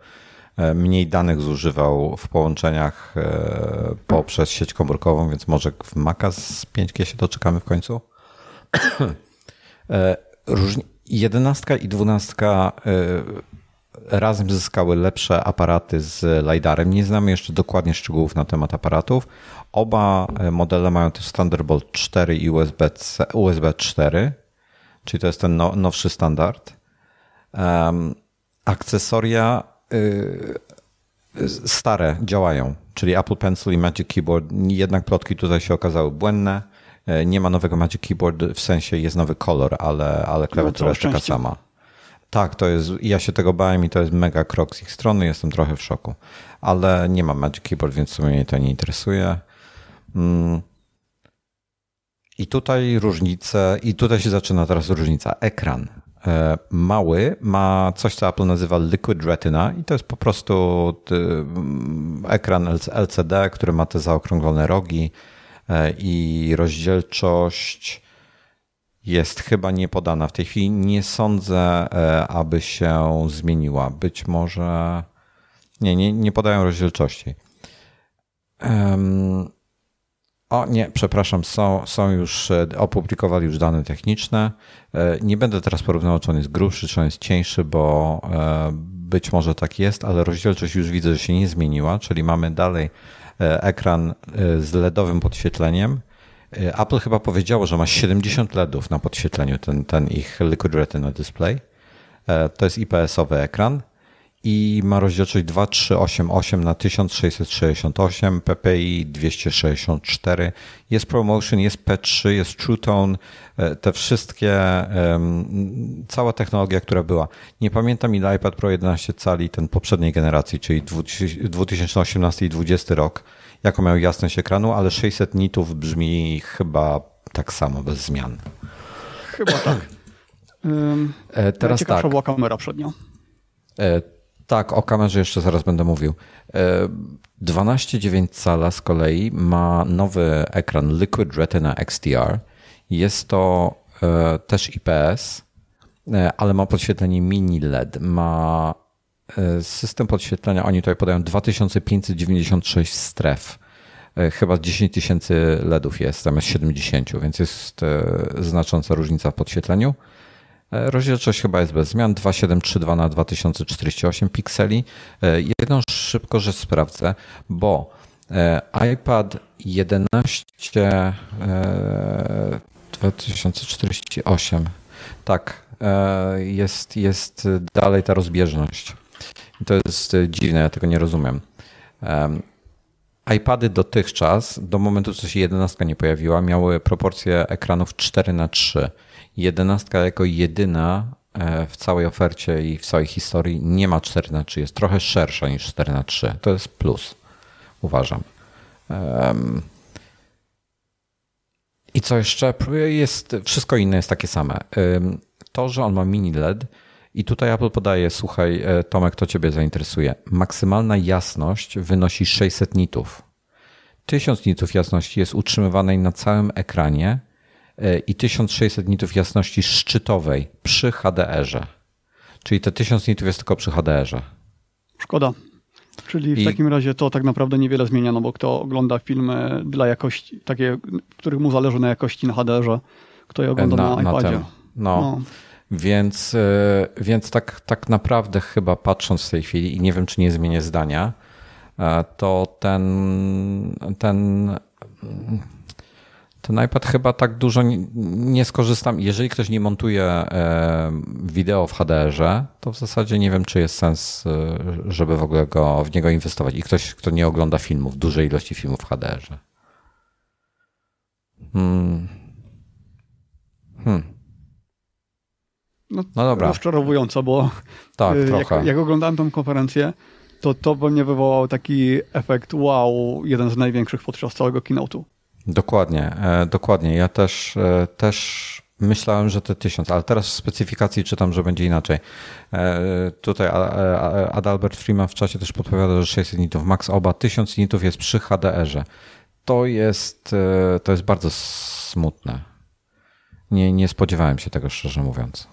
mniej danych zużywał w połączeniach e, poprzez sieć komórkową, więc może w Maca z 5G się doczekamy w końcu. E, Różni... 11 i 12 razem zyskały lepsze aparaty z LiDARem. Nie znamy jeszcze dokładnie szczegółów na temat aparatów. Oba e, modele mają też Thunderbolt 4 i USB, USB 4, czyli to jest ten no, nowszy standard. Um, akcesoria stare działają, czyli Apple Pencil i Magic Keyboard. Jednak plotki tutaj się okazały błędne. E, Nie ma nowego Magic Keyboard, w sensie jest nowy kolor, ale, ale klawiatura całe jest taka sama. Tak, to jest, ja się tego bałem i to jest mega krok z ich strony, jestem trochę w szoku. Ale nie mam Magic Keyboard, więc w sumie mnie to nie interesuje. Mm. I tutaj różnice, i tutaj się zaczyna teraz różnica. Ekran. E, mały ma coś, co Apple nazywa Liquid Retina i to jest po prostu ekran LCD, który ma te zaokrąglone rogi e, i rozdzielczość jest chyba niepodana. W tej chwili nie sądzę, e, aby się zmieniła. Być może. Nie, nie, nie podają rozdzielczości. Um, o nie, przepraszam, są, są już, e, opublikowali już dane techniczne. E, nie będę teraz porównywał, czy on jest grubszy, czy on jest cieńszy, bo być może tak jest, ale rozdzielczość już widzę, że się nie zmieniła, czyli mamy dalej ekran z LEDowym podświetleniem Apple chyba powiedziało, że ma 70 LEDów na podświetleniu, ten, ten ich Liquid Retina Display. E, to jest IPS-owy ekran i ma rozdzielczość 2388 na 1668, PPI 264. Jest ProMotion, jest P3, jest True Tone, e, te wszystkie, cała technologia, która była. Nie pamiętam ile iPad Pro 11 cali ten poprzedniej generacji, czyli 2018 i 2020 rok jaką miał jasność ekranu, ale 600 nitów brzmi chyba tak samo, bez zmian. Chyba tak. Um, teraz tak. była kamera przednia. E, tak, o kamerze jeszcze zaraz będę mówił. 12,9 cala z kolei ma nowy ekran Liquid Retina XDR. Jest to e, też IPS, e, ale ma podświetlenie mini LED. Ma system podświetlenia, oni tutaj podają 2596 stref. Chyba 10 tysięcy LEDów jest zamiast 70, więc jest znacząca różnica w podświetleniu. Rozdzielczość chyba jest bez zmian, 2732 na 2048 pikseli. Jedną szybko rzecz sprawdzę, bo iPad 11 2048 tak, jest, jest dalej ta rozbieżność. To jest dziwne, ja tego nie rozumiem. iPady dotychczas, do momentu, co się 11 nie pojawiła, miały proporcje ekranów 4 na 3 11 jako jedyna e, w całej ofercie i w całej historii nie ma 4 na 3 jest trochę szersza niż 4 na 3 To jest plus, uważam. I co jeszcze? Jest, wszystko inne jest takie same. To, że on ma mini LED, i tutaj Apple podaje, słuchaj, e, Tomek, to Ciebie zainteresuje. Maksymalna jasność wynosi 600 nitów. 1000 nitów jasności jest utrzymywanej na całym ekranie i 1600 nitów jasności szczytowej przy HDR-ze. Czyli te 1000 nitów jest tylko przy HDR-ze. Szkoda. Czyli w I... takim razie to tak naprawdę niewiele zmienia, no bo kto ogląda filmy dla jakości, takie, których mu zależy na jakości na HDR-ze, kto je ogląda na, na iPadzie. No. no. Więc, e, więc tak, tak naprawdę chyba patrząc w tej chwili i nie wiem, czy nie zmienię zdania, e, to ten, ten, ten iPad chyba tak dużo nie, skorzystam. Jeżeli ktoś nie montuje e, wideo w HDR-ze, to w zasadzie nie wiem, czy jest sens, żeby w ogóle go, w niego inwestować. I ktoś, kto nie ogląda filmów, dużej ilości filmów w HDR-ze. Hmm. Hmm. No, no dobra. Rozczarowująco, bo tak, y, jak, jak oglądałem tą konferencję, to to we mnie wywołał taki efekt wow, jeden z największych podczas całego keynote'u. Dokładnie, e, dokładnie. Ja też, e, też myślałem, że to tysiąc, ale teraz w specyfikacji czytam, że będzie inaczej. E, tutaj Adalbert Freeman w czasie też podpowiada, że 600 nitów max oba, 1000 nitów jest przy HDR-ze. To jest, to jest bardzo smutne. Nie, nie spodziewałem się tego, szczerze mówiąc.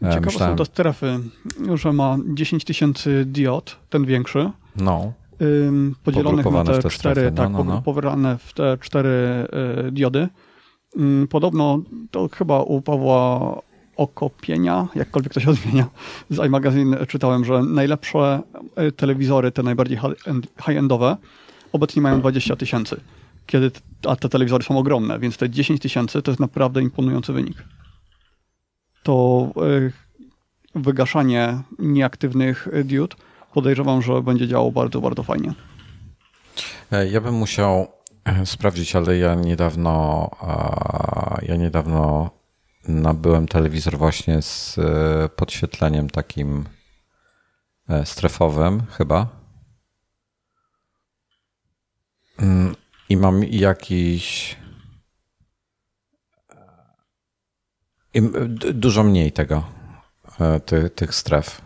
Ciekawe myślałem... są te strefy, że ma 10 tysięcy diod, ten większy. No. Podzielonych na te, te cztery, strefy. tak, no, no. no. w te cztery y, diody. Podobno to chyba u Pawła Okopienia, jakkolwiek to się odmienia, z iMagazine czytałem, że najlepsze y, telewizory, te najbardziej high-endowe, obecnie mają 20 tysięcy. Kiedy, a te telewizory są ogromne, więc te 10 tysięcy to jest naprawdę imponujący wynik to e, wygaszanie nieaktywnych diod podejrzewam, że będzie działało bardzo, bardzo fajnie. E, ja bym musiał e, sprawdzić, ale ja niedawno ja niedawno nabyłem telewizor właśnie z e, podświetleniem takim strefowym chyba. Mm, I mam jakiś dużo mniej tego, ty, tych stref.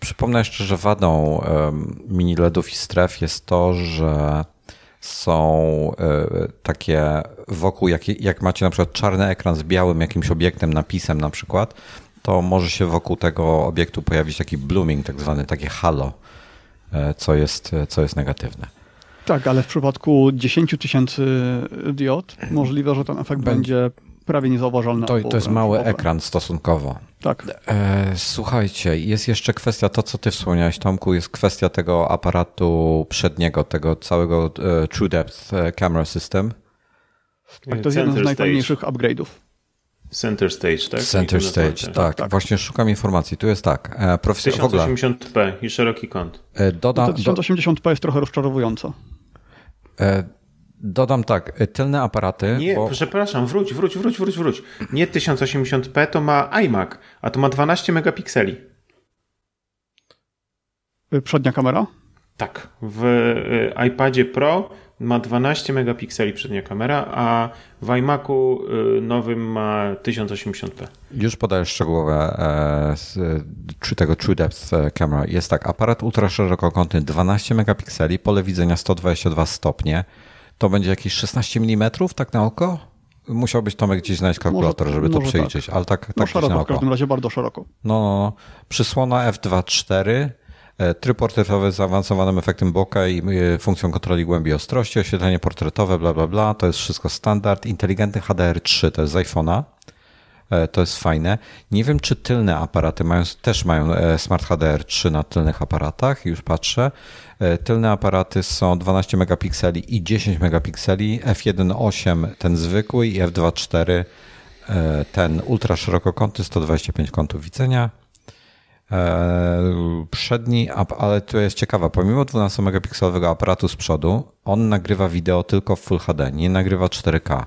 Przypomnę jeszcze, że wadą mini LEDów i stref jest to, że są e, takie wokół, jak, jak macie na przykład czarny ekran z białym jakimś obiektem, napisem na przykład, to może się wokół tego obiektu pojawić taki blooming, tak zwany, takie halo, e, co jest, co jest negatywne. Tak, ale w przypadku 10 tysięcy diod możliwe, że ten efekt będzie prawie niezauważalny. To, to jest mały ekran stosunkowo. Tak. E, słuchajcie, jest jeszcze kwestia, to co ty wspomniałeś Tomku, jest kwestia tego aparatu przedniego, tego całego e, True Depth e, Camera System. Tak, to jest jeden z najfajniejszych upgrade'ów. Center Stage, tak? Center Stage, tak, tak, tak, Właśnie szukam informacji. Tu jest tak. E, profesor, 1080p i szeroki kąt. E, dodam, 1080p jest trochę rozczarowująco. E, Dodam tak, tylne aparaty. Nie, bo... przepraszam, wróć, wróć, wróć, wróć, wróć. Nie 1080p to ma iMac, a to ma 12 megapikseli. Y, przednia kamera? Tak. W y, iPadzie Pro ma 12 megapikseli przednia kamera, a w iMacu y, nowym ma 1080p. Już podaję szczegółowe e, tego True Depth e, Camera. Jest tak, aparat ultraszerokokątny 12 megapikseli, pole widzenia 122 stopnie, to będzie jakieś 16 mm tak na oko? Musiałbyś Tomek gdzieś znaleźć kalkulator, może, żeby to tak. przeliczyć, tak. ale tak, tak no szeroko, na oko. w każdym razie bardzo szeroko. No, no, no. Przysłona f2.4, e, tryb portretowy z zaawansowanym efektem boka i e, funkcją kontroli głębi ostrości, oświetlenie portretowe, bla, bla, bla. To jest wszystko standard. Inteligentny HDR3 to jest z iPhone'a. E, to jest fajne. Nie wiem, czy tylne aparaty mają, też mają Smart HDR 3 na tylnych aparatach, już patrzę. E, tylne aparaty są 12 megapikseli i 10 megapikseli, f1.8 ten zwykły i f2.4 e, ten ultra szerokokątny 125 kątów widzenia. E, przedni, ale to jest ciekawa, pomimo 12 megapikselowego aparatu z przodu, on nagrywa wideo tylko w Full HD, nie nagrywa 4K.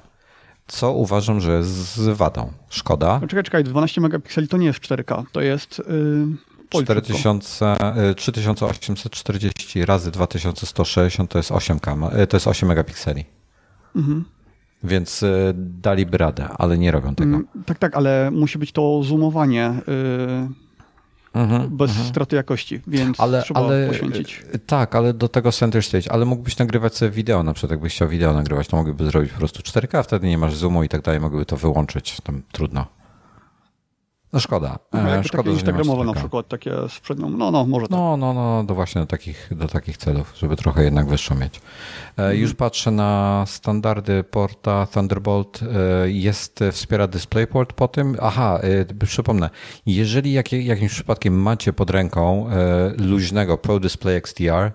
Co uważam, że jest z wadą. Szkoda. Czekaj, czekaj, 12 megapikseli to nie jest 4K, to jest yy, 4000, 3840 razy 2160 to jest 8, e, to jest 8 megapikseli. Mhm. Więc e, daliby radę, ale nie robią tego. Mm, tak, tak, ale musi być to zoomowanie yy, mhm, bez mhm. straty jakości, więc ale, trzeba ale, poświęcić. Tak, ale do tego center stage, ale mógłbyś nagrywać sobie wideo, na przykład jakbyś chciał wideo nagrywać, to mogliby zrobić po prostu 4K, wtedy nie masz zoomu i tak dalej, mogłyby to wyłączyć, tam trudno. No szkoda. No, szkoda, takie instagramowe na przykład, takie z przednią, no, no, może tak. No, no, no, do właśnie do takich, do takich celów, żeby trochę jednak wyższą mieć. Mhm. Już patrzę na standardy porta Thunderbolt. E, jest, wspiera DisplayPort po tym. Aha, e, przypomnę, jeżeli jak, jakimś przypadkiem macie pod ręką luźnego Pro Display XDR,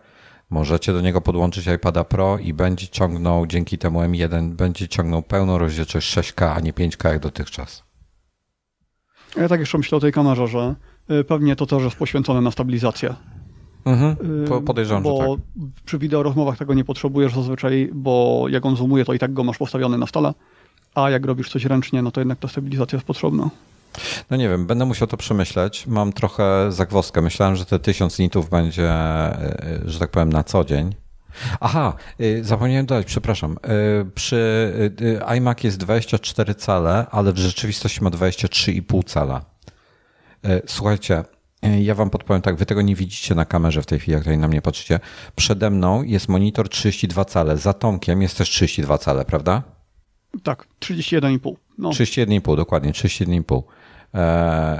możecie do niego podłączyć iPada Pro i będzie ciągnął, dzięki temu M1, będzie ciągnął pełną rozdzielczość 6K, a nie 5K jak dotychczas. Ja tak jeszcze myślę o tej kamerze, że y, pewnie to też jest poświęcone na stabilizację. Mhm, y, podejrzewam, bo że tak. przy wideo rozmowach tego nie potrzebujesz zazwyczaj, bo jak on zoomuje, to i tak go masz postawiony na stole, a jak robisz coś ręcznie, no to jednak ta stabilizacja jest potrzebna. No nie wiem, będę musiał to przemyśleć. Mam trochę zagwozdkę. Myślałem, że te 1000 nitów będzie, y, że tak powiem, na co dzień. Aha, zapomniałem dodać, przepraszam. Przy iMac jest 24 cale, ale w rzeczywistości ma 23,5 cala. Słuchajcie, ja wam podpowiem tak, wy tego nie widzicie na kamerze w tej chwili, jak tutaj na mnie patrzycie. Przede mną jest monitor 32 cale, za Tomkiem jest też 32 cale, prawda? Tak, 31,5. No. 31,5, dokładnie, 31,5.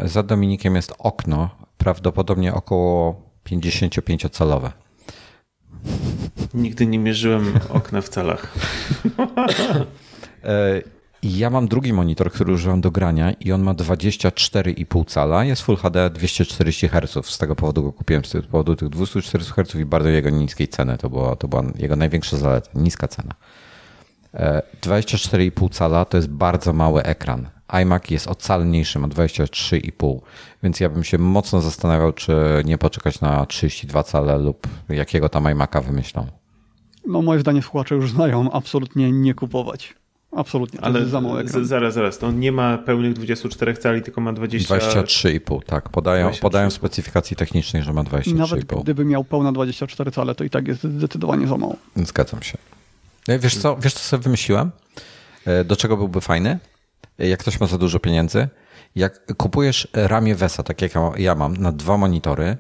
Za Dominikiem jest okno, prawdopodobnie około 55-calowe. Nigdy nie mierzyłem okna w calach. E, ja mam drugi monitor, który używam do grania i on ma 24,5 cala. Jest Full HD 240 Hz. Z tego powodu go kupiłem, z tego powodu tych 240 Hz i bardzo jego niskiej ceny. To była, to była jego największa zaleta, niska cena. 24,5 e, cala to jest bardzo mały ekran iMac jest ocalniejszy, ma 23,5, więc ja bym się mocno zastanawiał, czy nie poczekać na 32 cale lub jakiego tam iMac'a wymyślą. No moje zdanie słuchacze już znają, absolutnie nie kupować. Absolutnie, Ale za mały ekran. zaraz, zaraz, to on nie ma pełnych 24 cali, tylko ma 20... 23,5, tak. Podają, 23,5. podają w specyfikacji technicznej, że ma I 23,5. nawet gdyby miał pełne 24 cale, to i tak jest zdecydowanie za mało. Zgadzam się. E, Wiesz co, wiesz co sobie wymyśliłem? E, Do czego byłby fajny? Jak ktoś ma za dużo pieniędzy, jak kupujesz ramię Wesa, tak jak ja- mam, na dwa monitory,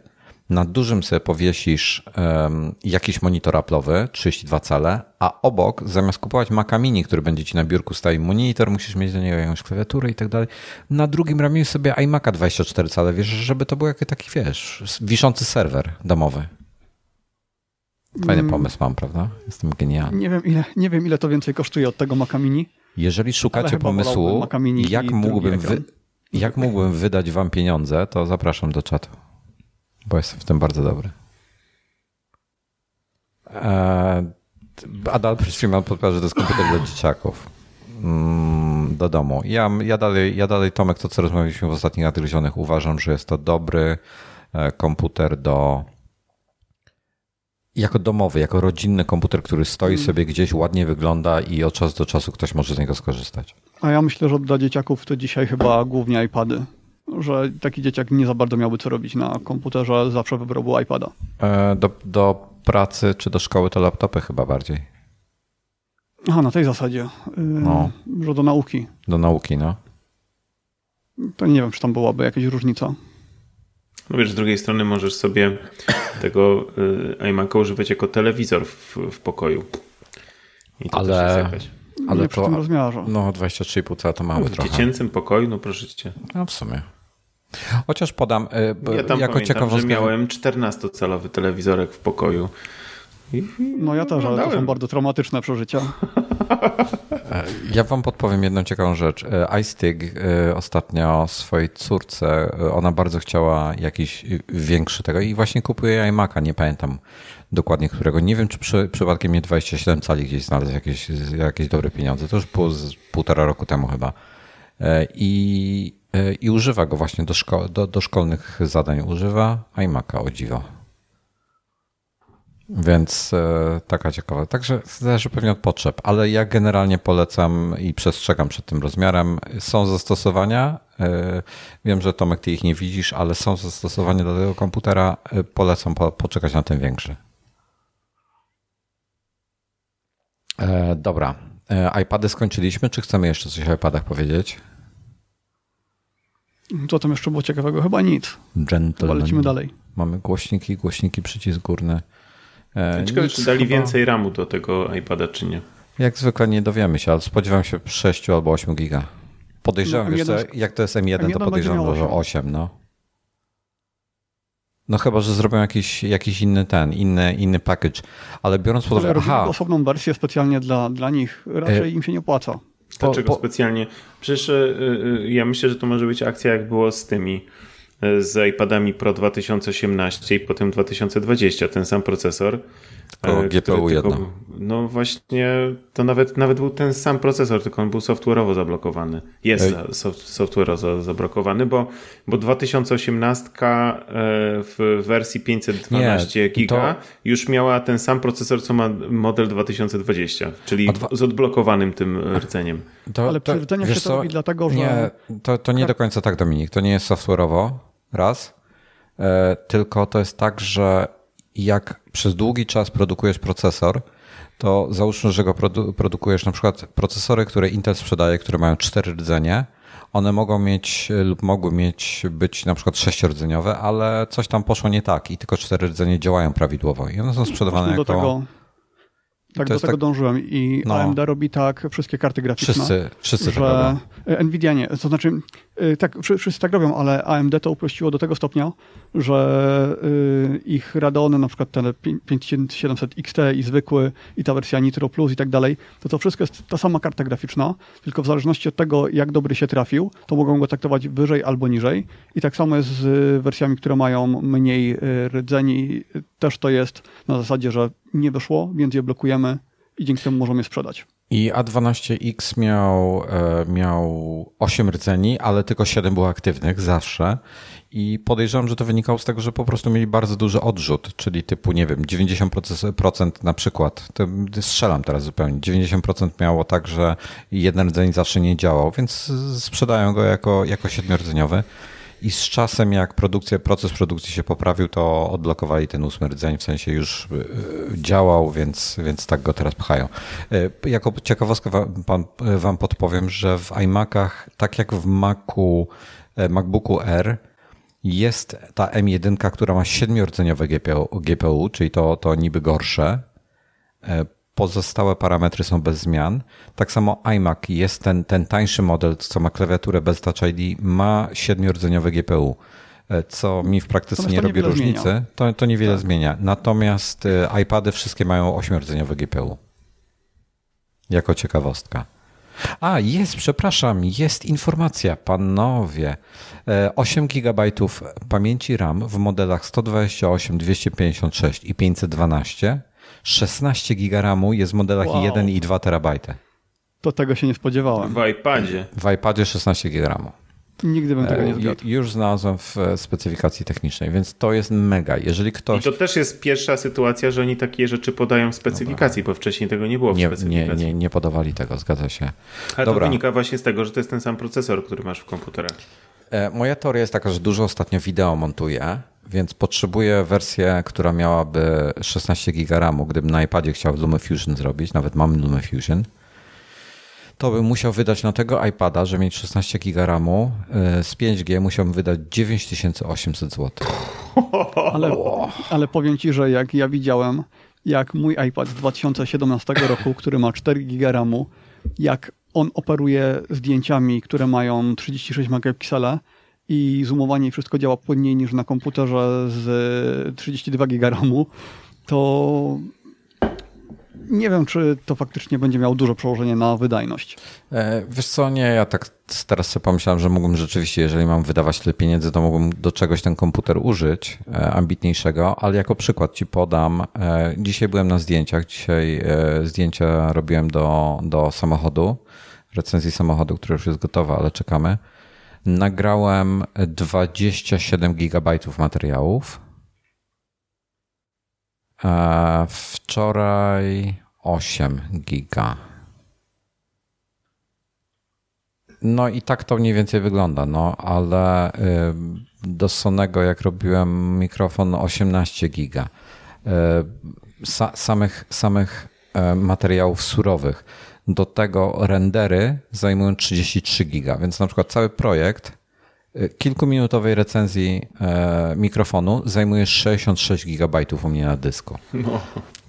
na dużym sobie powiesisz em, jakiś monitor Apple'owy, 32 cale, a obok, zamiast kupować Maca Mini, który będzie ci na biurku stał monitor, musisz mieć do niego jakąś klawiaturę i tak dalej. Na drugim ramieniu sobie iMac'a 24 cale, wiesz, żeby to był jakiś taki, wiesz, wiszący serwer domowy. Fajny Mm. pomysł mam, prawda? Jestem genialny. Nie wiem, ile, nie wiem, ile to więcej kosztuje od tego Maca Mini. Jeżeli szukacie pomysłu, jak mógłbym, wy, jak mógłbym wydać wam pieniądze, to zapraszam do czatu, bo jestem w tym bardzo dobry. Eee, Adalbert Freeman podpowiada, że to jest komputer dla dzieciaków mm, do domu. Ja, ja, dalej, ja dalej, Tomek, to co rozmawialiśmy w ostatnich nadgryzionych, uważam, że jest to dobry e, komputer do jako domowy, jako rodzinny komputer, który stoi Mm. sobie gdzieś, ładnie wygląda i od czasu do czasu ktoś może z niego skorzystać. A ja myślę, że dla dzieciaków to dzisiaj chyba głównie iPady. Że taki dzieciak nie za bardzo miałby co robić na komputerze, zawsze wybrałby iPada. E, Do, do pracy czy do szkoły to laptopy chyba bardziej. Aha, na tej zasadzie, yy, No. że do nauki. Do nauki, no. To nie wiem, czy tam byłaby jakaś różnica. No wiesz, z drugiej strony możesz sobie tego y, iMac'a używać jako telewizor w, w pokoju. I to Ale- też jest jakaś... Ale nie przy tym to, rozmiarze. no 23,5 cala to mało W trochę. dziecięcym pokoju, no proszę cię. No w sumie. Chociaż podam, b- Ja tam jako ciekawostkę, że miałem 14-calowy telewizorek w pokoju. I, i No ja też, ale to są bardzo traumatyczne przeżycia. Ja wam podpowiem jedną ciekawą rzecz. E, iStick e, ostatnio swojej córce, e, ona bardzo chciała jakiś większy tego i właśnie kupuje iMac'a, nie pamiętam dokładnie którego. Nie wiem, czy przy, przypadkiem nie 27 cali gdzieś znalazł jakieś, jakieś dobre pieniądze. To już było z półtora roku temu chyba. I, i używa go właśnie do, szko- do, do szkolnych zadań. Używa iMac'a, o dziwo. Więc e, taka ciekawa. Także zależy pewnie od potrzeb, ale ja generalnie polecam i przestrzegam przed tym rozmiarem. Są zastosowania. E, wiem, że Tomek, ty ich nie widzisz, ale są zastosowania do tego komputera. E, polecam po, poczekać na ten większy. E, dobra. E, iPady skończyliśmy, czy chcemy jeszcze coś o iPadach powiedzieć? Co tam jeszcze było ciekawego? Chyba nic. Chyba Gentleman. lecimy dalej. Mamy głośniki, głośniki, przycisk górny. E, Ciekawe, czy dali chyba- więcej RAMu do tego iPada, czy nie. Jak zwykle nie dowiemy się, ale spodziewam się 6 albo 8 giga. Podejrzewam, No, wiesz co, M1 jak to jest M1, M1 to podejrzewam, że 8. 8, no. No chyba, że zrobią jakiś, jakiś inny ten, inny, inny package. Ale biorąc pod Ale uwagę, aha, osobną wersję specjalnie dla, dla nich. Raczej E, im się nie opłaca. po, Dlaczego po, specjalnie? Przecież y, ja myślę, że to może być akcja, jak było z tymi, z iPadami Pro 2018 i potem 2020, ten sam procesor. Tylko y, GPU tylko- jedno. No właśnie, to nawet, nawet był ten sam procesor, tylko on był software'owo zablokowany. Jest soft- software'owo zablokowany, bo, bo 2018 y, w wersji 512 Nie, giga to- już miała ten sam procesor, co ma model 2020, czyli dwa- z odblokowanym tym rdzeniem. to, Ale przy rdzeniach wiesz się to robi dlatego, że- Nie, to, to nie do końca tak, Dominik. To nie jest software'owo, raz, e, tylko to jest tak, że jak przez długi czas produkujesz procesor, to załóżmy, że go produ- produkujesz na przykład procesory, które Intel sprzedaje, które mają cztery rdzenie, one mogą mieć lub mogły mieć być na przykład sześciordzeniowe, ale coś tam poszło nie tak i tylko cztery rdzenie działają prawidłowo i one są sprzedawane do jako... tego, tak do tego tak- dążyłem i No. AMD robi tak wszystkie karty graficzne. Wszyscy, wszyscy tak że robią. Nvidia nie. To znaczy, y, tak, wszy- wszyscy tak robią, ale AMD to uprościło do tego stopnia, że y, ich Radeony, na przykład ten 5700 XT i zwykły, i ta wersja Nitro Plus i tak dalej, to to wszystko jest ta sama karta graficzna, tylko w zależności od tego, jak dobry się trafił, to mogą go traktować wyżej albo niżej. I tak samo jest z wersjami, które mają mniej rdzeni. Też to jest na zasadzie, że nie wyszło, więc je blokujemy i dzięki temu możemy je sprzedać. I A12X miał, e, miał 8 rdzeni, ale tylko 7 było aktywnych zawsze. I podejrzewam, że to wynikało z tego, że po prostu mieli bardzo duży odrzut, czyli typu, nie wiem, 90% na przykład, strzelam teraz zupełnie, 90% miało tak, że jeden rdzeń zawsze nie działał, więc sprzedają go jako, jako siedmiordzeniowy. I z czasem, jak produkcja, proces produkcji się poprawił, to odblokowali ten ósmy rdzeń, w sensie już e, działał, więc, więc tak go teraz pchają. E, jako ciekawostkę wam, wam podpowiem, że w iMacach, tak jak w Macu, MacBooku R, jest ta M1, która ma siedmiordzeniowe GPU, GPU czyli to, to niby gorsze. Pozostałe parametry są bez zmian. Tak samo iMac jest ten, ten tańszy model, co ma klawiaturę bez Touch ID, ma siedmiordzeniowe GPU, co mi w praktyce nie robi różnicy. To, to niewiele tak. zmienia. Natomiast e, iPady wszystkie mają ośmiordzeniowe GPU. Jako ciekawostka. A, jest, przepraszam, jest informacja, panowie. 8 e, GB pamięci RAM w modelach 128, 256 i 512 16 giga RAMu jest w modelach wow. 1 i 2 terabajty. To tego się nie spodziewałem. W iPadzie. W iPadzie 16 giga RAMu. Nigdy bym tego nie e, zgadł. Już znalazłem w e, specyfikacji technicznej, więc to jest mega. Jeżeli ktoś... I to też jest pierwsza sytuacja, że oni takie rzeczy podają w specyfikacji, Dobra. bo wcześniej tego nie było w nie, specyfikacji. Nie, nie, nie podawali tego, zgadza się. Ale Dobra. to wynika właśnie z tego, że to jest ten sam procesor, który masz w komputerach. E, moja teoria jest taka, że dużo ostatnio wideo montuję więc potrzebuję wersję, która miałaby 16 GB RAMu. Gdybym na iPadzie chciał LumaFusion zrobić, nawet mam LumaFusion, to bym musiał wydać na tego iPada, żeby mieć 16 GB RAMu y, z 5G musiałbym wydać 9800 zł. Ale, ale powiem Ci, że jak ja widziałem, jak mój iPad z 2017 roku, który ma 4 GB RAMu, jak on operuje zdjęciami, które mają 36 megapiksele, i zoomowanie wszystko działa płynniej niż na komputerze z 32 GB RAMu, to nie wiem, czy to faktycznie będzie miało dużo przełożenie na wydajność. E, wiesz co, nie, ja tak teraz sobie pomyślałem, że mógłbym rzeczywiście, jeżeli mam wydawać tyle pieniędzy, to mógłbym do czegoś ten komputer użyć, e, ambitniejszego, ale jako przykład ci podam. E, dzisiaj byłem na zdjęciach, dzisiaj zdjęcia robiłem do, do samochodu, recenzji samochodu, który już jest gotowa, ale czekamy. Nagrałem 27 gigabajtów materiałów. A wczoraj 8 giga. No i tak to mniej więcej wygląda, no ale do Sonego jak robiłem mikrofon 18 giga. samych, samych e, materiałów surowych do tego rendery zajmują 33 giga, więc na przykład cały projekt y, kilkuminutowej recenzji e, mikrofonu zajmuje 66 gigabajtów u mnie na dysku. No.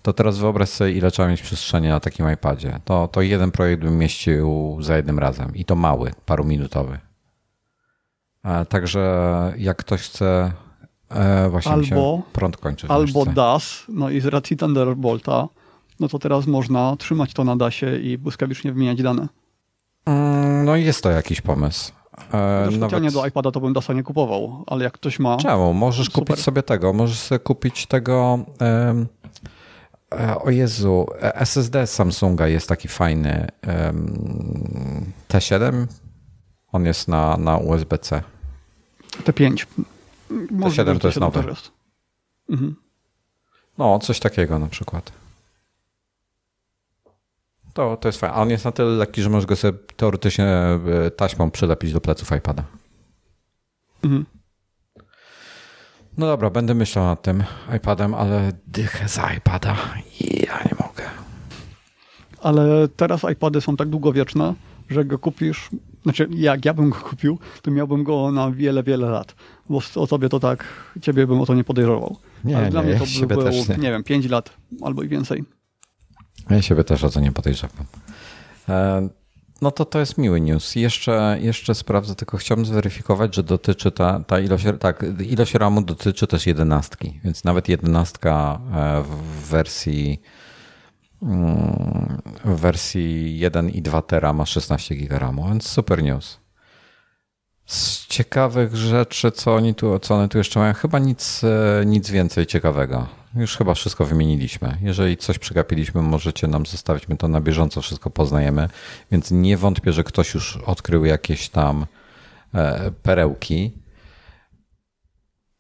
To teraz wyobraź sobie, ile trzeba mieć przestrzeni na takim iPadzie. To, to jeden projekt bym mieścił za jednym razem i to mały, paruminutowy. Także jak ktoś chce e, właśnie albo, się prąd kończy. Albo DAS, no i z racji Thunderbolta no to teraz można trzymać to na dasie i błyskawicznie wymieniać dane. Mm, no i jest to jakiś pomysł. E, Nawet... do iPada to bym DASa nie kupował, ale jak ktoś ma... Czemu? Możesz super. kupić sobie tego. Możesz sobie kupić tego... Um, o Jezu, SSD Samsunga jest taki fajny. Um, T7? On jest na, na USB-C. T5. T7 to jest nowy. Mhm. No, coś takiego na przykład. To, to jest fajne. A on jest na tyle lekki, że możesz go sobie teoretycznie e, taśmą przylepić do pleców iPada. Mhm. No dobra, będę myślał nad tym iPadem, ale dychę za iPada i ja nie mogę. Ale teraz iPady są tak długowieczne, że go kupisz, znaczy jak ja bym go kupił, to miałbym go na wiele, wiele lat. Bo o tobie to tak, ciebie bym o to nie podejrzewał. Nie, Ale nie, dla mnie to by było, nie. nie wiem, 5 lat albo i więcej. Ja siebie też o to nie podejrzewam. E, no to to jest miły news. Jeszcze, jeszcze sprawdzę, tylko chciałbym zweryfikować, że dotyczy ta, ta ilość, tak, ilość RAMu dotyczy też jedenastki, więc nawet jedenastka e, w wersji mm, w wersji 1 i 2 tera ma 16 GB RAMu, więc super news. Z ciekawych rzeczy, co oni tu, co one tu jeszcze mają, chyba nic, e, nic więcej ciekawego. Już chyba wszystko wymieniliśmy. Jeżeli coś przegapiliśmy, możecie nam zostawić. My to na bieżąco wszystko poznajemy, więc nie wątpię, że ktoś już odkrył jakieś tam e, perełki.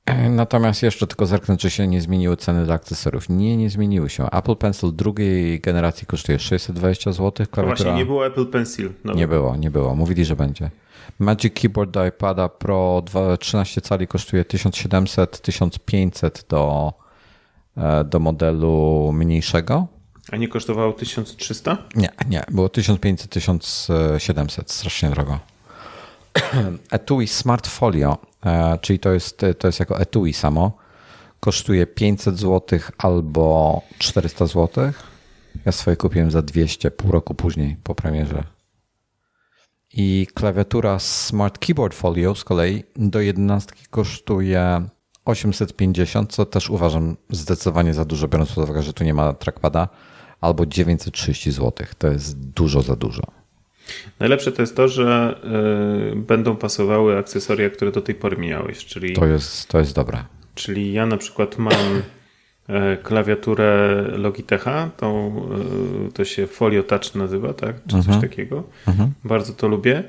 Natomiast jeszcze tylko zerknę, czy się nie zmieniły ceny dla akcesoriów. Nie, nie zmieniły się. Apple Pencil drugiej generacji kosztuje 620 zł. Klawiatura... Właśnie nie było Apple Pencil. Nie było, nie było. Mówili, że będzie. Magic Keyboard do iPada Pro 13 cali kosztuje 1700, 1500 do, do modelu mniejszego. A nie kosztowało 1300? Nie, nie. Było 1500, 1700. Strasznie drogo. Etui Smart Folio, e, czyli to jest, to jest jako etui samo, kosztuje 500 zł albo 400 zł. Ja swoje kupiłem za 200 pół roku później po premierze. I klawiatura Smart Keyboard Folio z kolei do 11 kosztuje 850, co też uważam zdecydowanie za dużo, biorąc pod uwagę, że tu nie ma trackpada, albo 930 zł. To jest dużo za dużo. Najlepsze to jest to, że y, będą pasowały akcesoria, które do tej pory miałeś, czyli... To jest, to jest dobre. Czyli ja na przykład mam e, klawiaturę Logitecha, tą, e, to się Folio Touch nazywa, tak? Czy coś mhm. takiego. Mhm. Bardzo to lubię.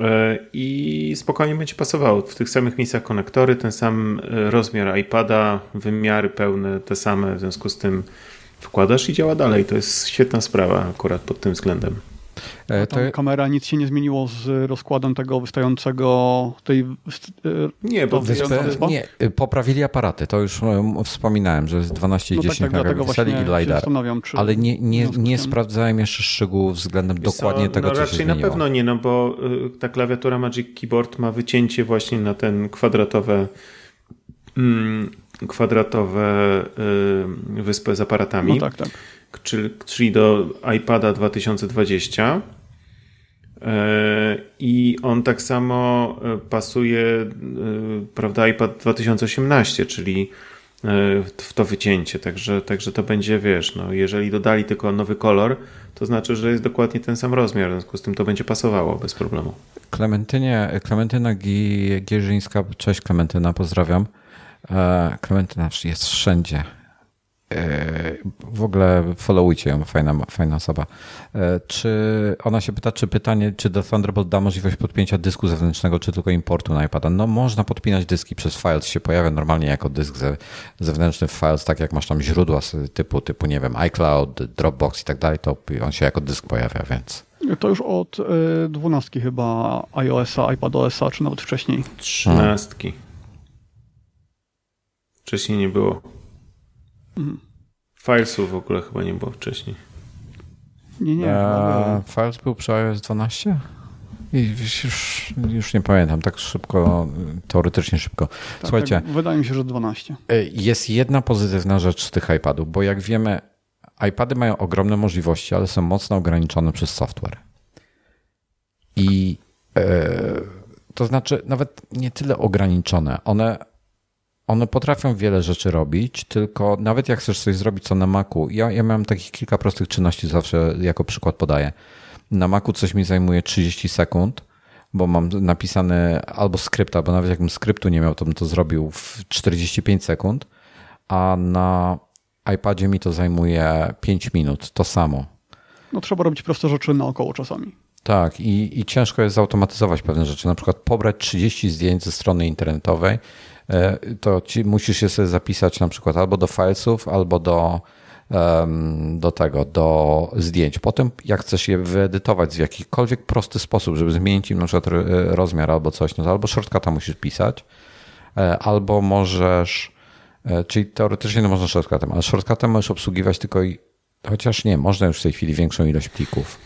E, I spokojnie będzie pasowało. W tych samych miejscach konektory, ten sam rozmiar iPada, wymiary pełne, te same, w związku z tym wkładasz i działa dalej. To jest świetna sprawa akurat pod tym względem. E, to... kamera nic się nie zmieniło z rozkładem tego wystającego tej. E, nie, bo wyspy, nie, y, poprawili aparaty. To już e, wspominałem, że jest 12 i no 10 tak, tak, megapikseli i LiDAR. Ale nie, nie, nie sprawdzałem jeszcze szczegółów względem dokładnie tego, no, co raczej się zmieniło. na pewno nie, no bo y, ta klawiatura Magic Keyboard ma wycięcie właśnie na ten kwadratowe. Mm, kwadratowe y, wyspę z aparatami. No tak, tak czyli do iPada 2020. E, I on tak samo e, pasuje, e, prawda, iPad 2018, czyli w to wycięcie. Także, także to będzie, wiesz, no, jeżeli dodali tylko nowy kolor, to znaczy, że jest dokładnie ten sam rozmiar, w związku z tym to będzie pasowało bez problemu. Klementynie, Klementyna Gierzyńska, cześć Klementyna, pozdrawiam. Klementyna jest wszędzie. W ogóle followujcie ją, fajna, fajna osoba. E, czy ona się pyta, czy pytanie, czy do Thunderbolt da możliwość podpięcia dysku zewnętrznego, czy tylko importu na iPada? No można podpinać dyski przez Files, się pojawia normalnie jako dysk zewnętrzny w Files, tak jak masz tam źródła typu, typu nie wiem, iCloud, Dropbox i tak dalej, to on się jako dysk pojawia, więc... To już od e, dwunastki chyba iOS-a, iPadOS-a, czy nawet wcześniej? Trzynastki. Wcześniej nie było. Mhm. Filesów w ogóle chyba nie było wcześniej. Nie, nie. A, Files był przy iOS 12? I już, już nie pamiętam, tak szybko, teoretycznie szybko. Tak, Słuchajcie. Tak, wydaje mi się, że 12. E, jest jedna pozytywna rzecz z tych iPadów, bo jak wiemy, iPady mają ogromne możliwości, ale są mocno ograniczone przez software. I e, to znaczy, nawet nie tyle ograniczone, one one potrafią wiele rzeczy robić, tylko nawet jak chcesz coś zrobić co na Macu, ja, ja mam takich kilka prostych czynności zawsze jako przykład podaję. Na Macu coś mi zajmuje 30 sekund, bo mam napisane albo skrypt, albo nawet jakbym skryptu nie miał, to bym to zrobił w 45 sekund, a na iPadzie mi to zajmuje 5 minut, to samo. No trzeba robić proste rzeczy naokoło czasami. Tak, i, i ciężko jest zautomatyzować pewne rzeczy. Na przykład pobrać 30 zdjęć ze strony internetowej, to ci musisz się sobie zapisać na przykład albo do filesów, albo do, do tego, do zdjęć. Potem, jak chcesz je wyedytować w jakikolwiek prosty sposób, żeby zmienić im na przykład rozmiar albo coś, no to albo shortcuta musisz pisać, e, albo możesz, e, czyli teoretycznie no można shortcutem, ale shortcutem możesz obsługiwać tylko, chociaż nie, można już w tej chwili większą ilość plików.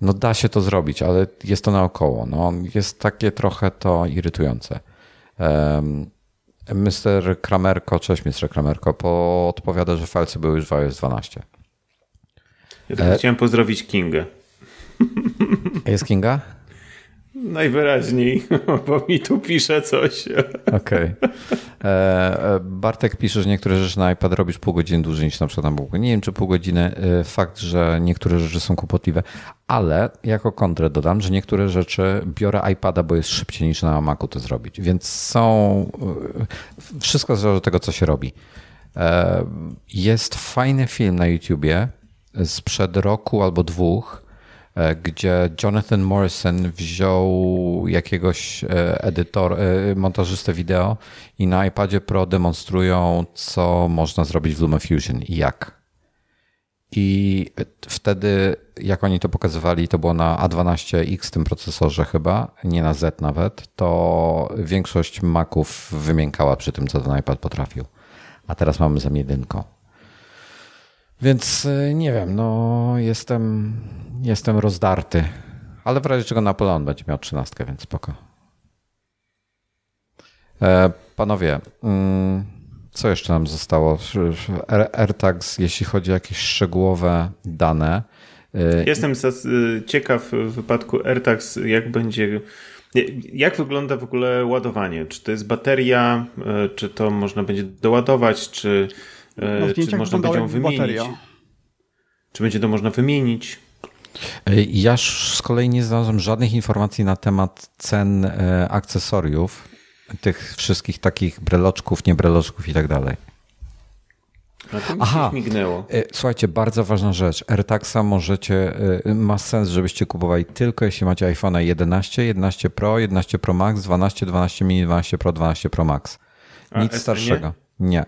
No da się to zrobić, ale jest to naokoło. No, jest takie trochę to irytujące. Mr. Kramerko, cześć Mr. Kramerko, odpowiada, że falce były już w iOS 12. Ja e... chciałem pozdrowić Kingę. Jest Kinga? Najwyraźniej, bo mi tu pisze coś. Okej. Okay. E, e, Bartek pisze, że niektóre rzeczy na iPad robisz pół godziny dłużej niż na przykład na Google. Nie wiem, czy pół godziny. E, fakt, że niektóre rzeczy są kłopotliwe, ale jako kontrę dodam, że niektóre rzeczy biorę iPada, bo jest szybciej niż na Macu to zrobić. Więc są. Wszystko zależy od tego, co się robi. Jest fajny film na YouTubie sprzed roku albo dwóch, gdzie Jonathan Morrison wziął jakiegoś edytor, montażystę wideo i na iPadzie Pro demonstrują, co można zrobić w LumaFusion i jak. I wtedy, jak oni to pokazywali, to było na A12X tym procesorze chyba, nie na Z nawet, to większość Maców wymiękała przy tym, co ten iPad potrafił. A teraz mamy za jedynką. Więc y, nie wiem, no jestem, jestem rozdarty. Ale w razie czego Napoleon będzie miał trzynastkę, więc spoko. E, panowie, mm, co jeszcze nam zostało? AirTags, jeśli chodzi o jakieś szczegółowe dane. Y, Jestem y, ciekaw w wypadku AirTags, jak będzie. Jak wygląda w ogóle ładowanie? Czy to jest bateria, czy to można będzie doładować, czy, no, czy można będzie ją wymienić? Bateria. Czy będzie to można wymienić? Ja z kolei nie znalazłem żadnych informacji na temat cen akcesoriów tych wszystkich takich breloczków, nie breloczków i tak dalej. Aha, mignęło. E, słuchajcie, bardzo ważna rzecz. AirTagsa możecie, e, ma sens, żebyście kupowali tylko jeśli macie iPhone'a 11, 11 Pro, 11 Pro Max, 12, 12 mini, 12 Pro, 12 Pro Max. Nic starszego. Nie.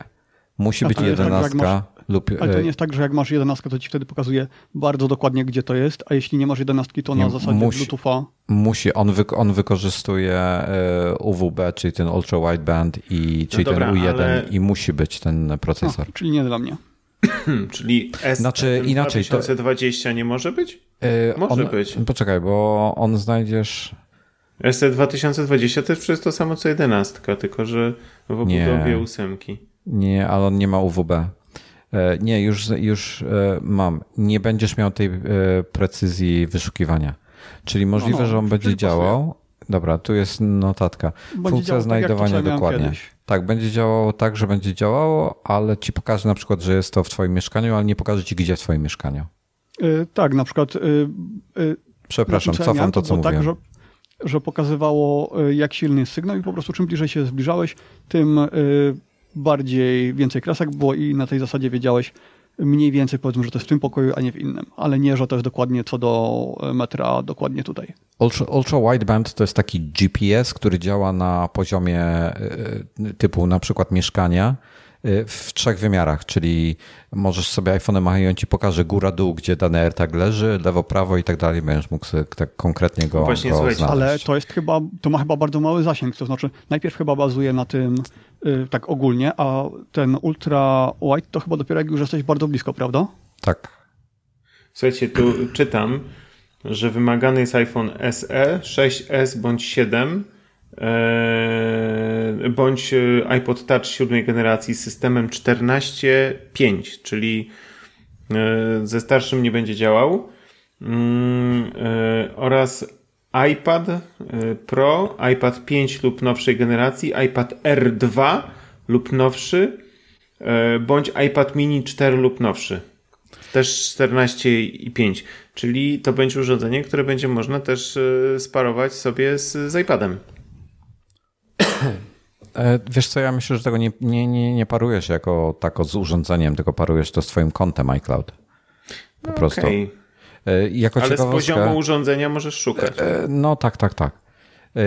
Musi być 11. Tak, lub... Ale to nie jest tak, że jak masz 11, to ci wtedy pokazuje bardzo dokładnie, gdzie to jest, a jeśli nie masz 11, to nie, na zasadzie musi, Bluetootha. Musi, on, wy, on wykorzystuje e, UWB, czyli ten Ultra Wideband, i, czyli no dobra, ten U1 ale... i musi być ten procesor. czyli nie dla mnie. czyli S znaczy, inaczej, 2020 to... nie może być? Yy, może on, być. Poczekaj, bo on znajdziesz... SC2020 to jest przecież to samo co 11, tylko że w obudowie ósemki. Nie, ale on nie ma UWB. E, nie, już, już e, mam. Nie będziesz miał tej e, precyzji wyszukiwania. Czyli możliwe, no, no, że on będzie działał. Dobra, tu jest notatka. Będzie Funkcja tak, znajdowania tak, dokładnie. Tak, będzie działało tak, że będzie działało, ale ci pokaże na przykład, że jest to w twoim mieszkaniu, ale nie pokaże ci, gdzie w twoim mieszkaniu. Yy, tak, na przykład. Yy, yy, Przepraszam, cofam to, co tak, mówiłem. Tak, że, że pokazywało, jak silny jest sygnał, i po prostu czym bliżej się zbliżałeś, tym bardziej, więcej kresek było i na tej zasadzie wiedziałeś mniej więcej powiedzmy, że to jest w tym pokoju, a nie w innym. Ale nie, że to jest dokładnie co do metra, dokładnie tutaj. Ultra, ultra wideband to jest taki GPS, który działa na poziomie e, typu na przykład mieszkania e, w trzech wymiarach, czyli możesz sobie iPhone machając ci pokaże góra, dół, gdzie dany AirTag leży, lewo, prawo i tak dalej, będziesz mógł sobie tak konkretnie go, Właśnie, go znaleźć. Ale to jest chyba, to ma chyba bardzo mały zasięg, to znaczy najpierw chyba bazuje na tym Y, tak ogólnie, a ten ultra wide to chyba dopiero jak już jesteś bardzo blisko, prawda? Tak. Słuchajcie, tu czytam, że wymagany jest iPhone SE, 6S bądź 7 e, bądź iPod Touch siódmej generacji z systemem 14.5, czyli e, ze starszym nie będzie działał mm, e, oraz iPad Pro, iPad 5 lub nowszej generacji, iPad R2 lub nowszy, bądź iPad mini 4 lub nowszy. Też 14 i 5. Czyli to będzie urządzenie, które będzie można też sparować sobie z, z iPadem. E, wiesz co, ja myślę, że tego nie, nie, nie, nie parujesz jako tako z urządzeniem, tylko parujesz to z twoim kontem iCloud. Po no prostu. Okay. E, jako Ale z poziomu urządzenia możesz szukać. E, no tak, tak, tak.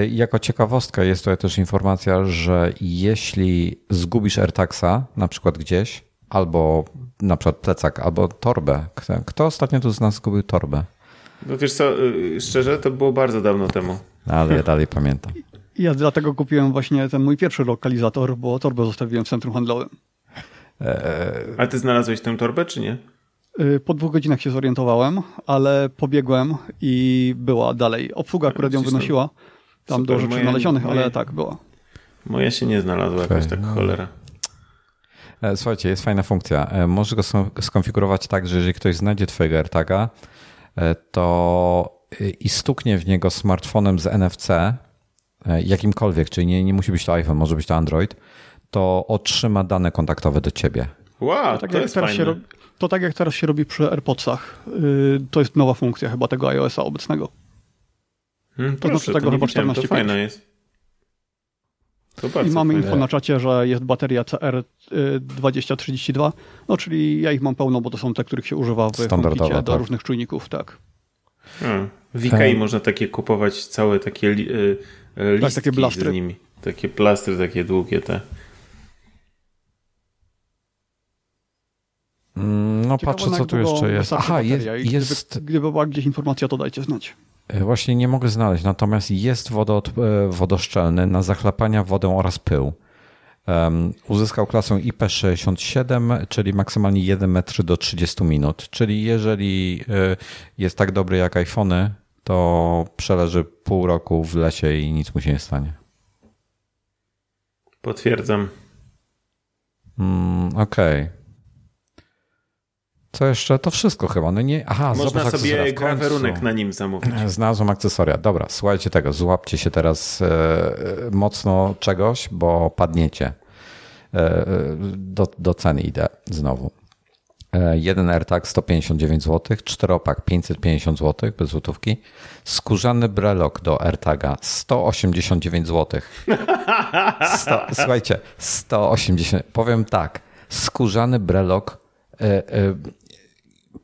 Jako ciekawostka jest to też informacja, że jeśli zgubisz AirTagsa na przykład gdzieś, albo na przykład plecak, albo torbę. Kto, kto ostatnio tu z nas zgubił torbę? No wiesz co, y, szczerze, to było bardzo dawno temu. Ale ja dalej pamiętam. Ja dlatego kupiłem właśnie ten mój pierwszy lokalizator, bo torbę zostawiłem w centrum handlowym. A ty znalazłeś tę torbę, czy nie? Y, po dwóch godzinach się zorientowałem, ale pobiegłem i była dalej. Obsługa akurat ją wynosiła tam Super, do rzeczy znalezionych, moje, ale tak, była. Moja się nie znalazła jakoś tak no. cholera. E, słuchajcie, jest fajna funkcja. E, możesz go skonfigurować tak, że jeżeli ktoś znajdzie twojego AirTaga, e, to i stuknie w niego smartfonem z NFC, jakimkolwiek, czyli nie, nie musi być to iPhone, może być to Android, to otrzyma dane kontaktowe do ciebie. Wow, tak to jest fajne. Się, to tak jak teraz się robi przy AirPodsach. Yy, to jest nowa funkcja chyba tego iOS-a obecnego. Hmm, to proszę, znaczy tego to chyba 14. To fajne jest. I mamy info na czacie, że jest bateria CR2032, no czyli ja ich mam pełno, bo to są te, których się używa w HomeKicie do tak. różnych czujników, tak. Hmm. W Ikei można takie kupować całe takie y, listki tak, takie blastry. z nimi. Takie plastry, takie długie te. Mm, no patrzę, co tu jeszcze jest. Aha, jest, jest... Gdyby, gdyby była gdzieś informacja, to dajcie znać. E, właśnie nie mogę znaleźć, natomiast jest wodot, e, wodoszczelny na zachlapania wodą oraz pył. Um, uzyskał klasę IP67, czyli maksymalnie 1 metr do 30 minut. Czyli jeżeli e, jest tak dobry jak iPhony, to przeleży pół roku w lesie i nic mu się nie stanie. Potwierdzam. Mm, Okej. Okay. Co jeszcze? To wszystko chyba. No nie, aha, Można sobie grawerunek na nim zamówić. Znalazłem akcesoria. Dobra, słuchajcie tego, złapcie się teraz e, mocno czegoś, bo padniecie. E, do, do ceny idę znowu. E, jeden AirTag 159 zł, czteropak 550 zł bez złotówki, skórzany brelok do AirTaga 189 zł. 100, słuchajcie, 180, powiem tak, skórzany brelok e, e,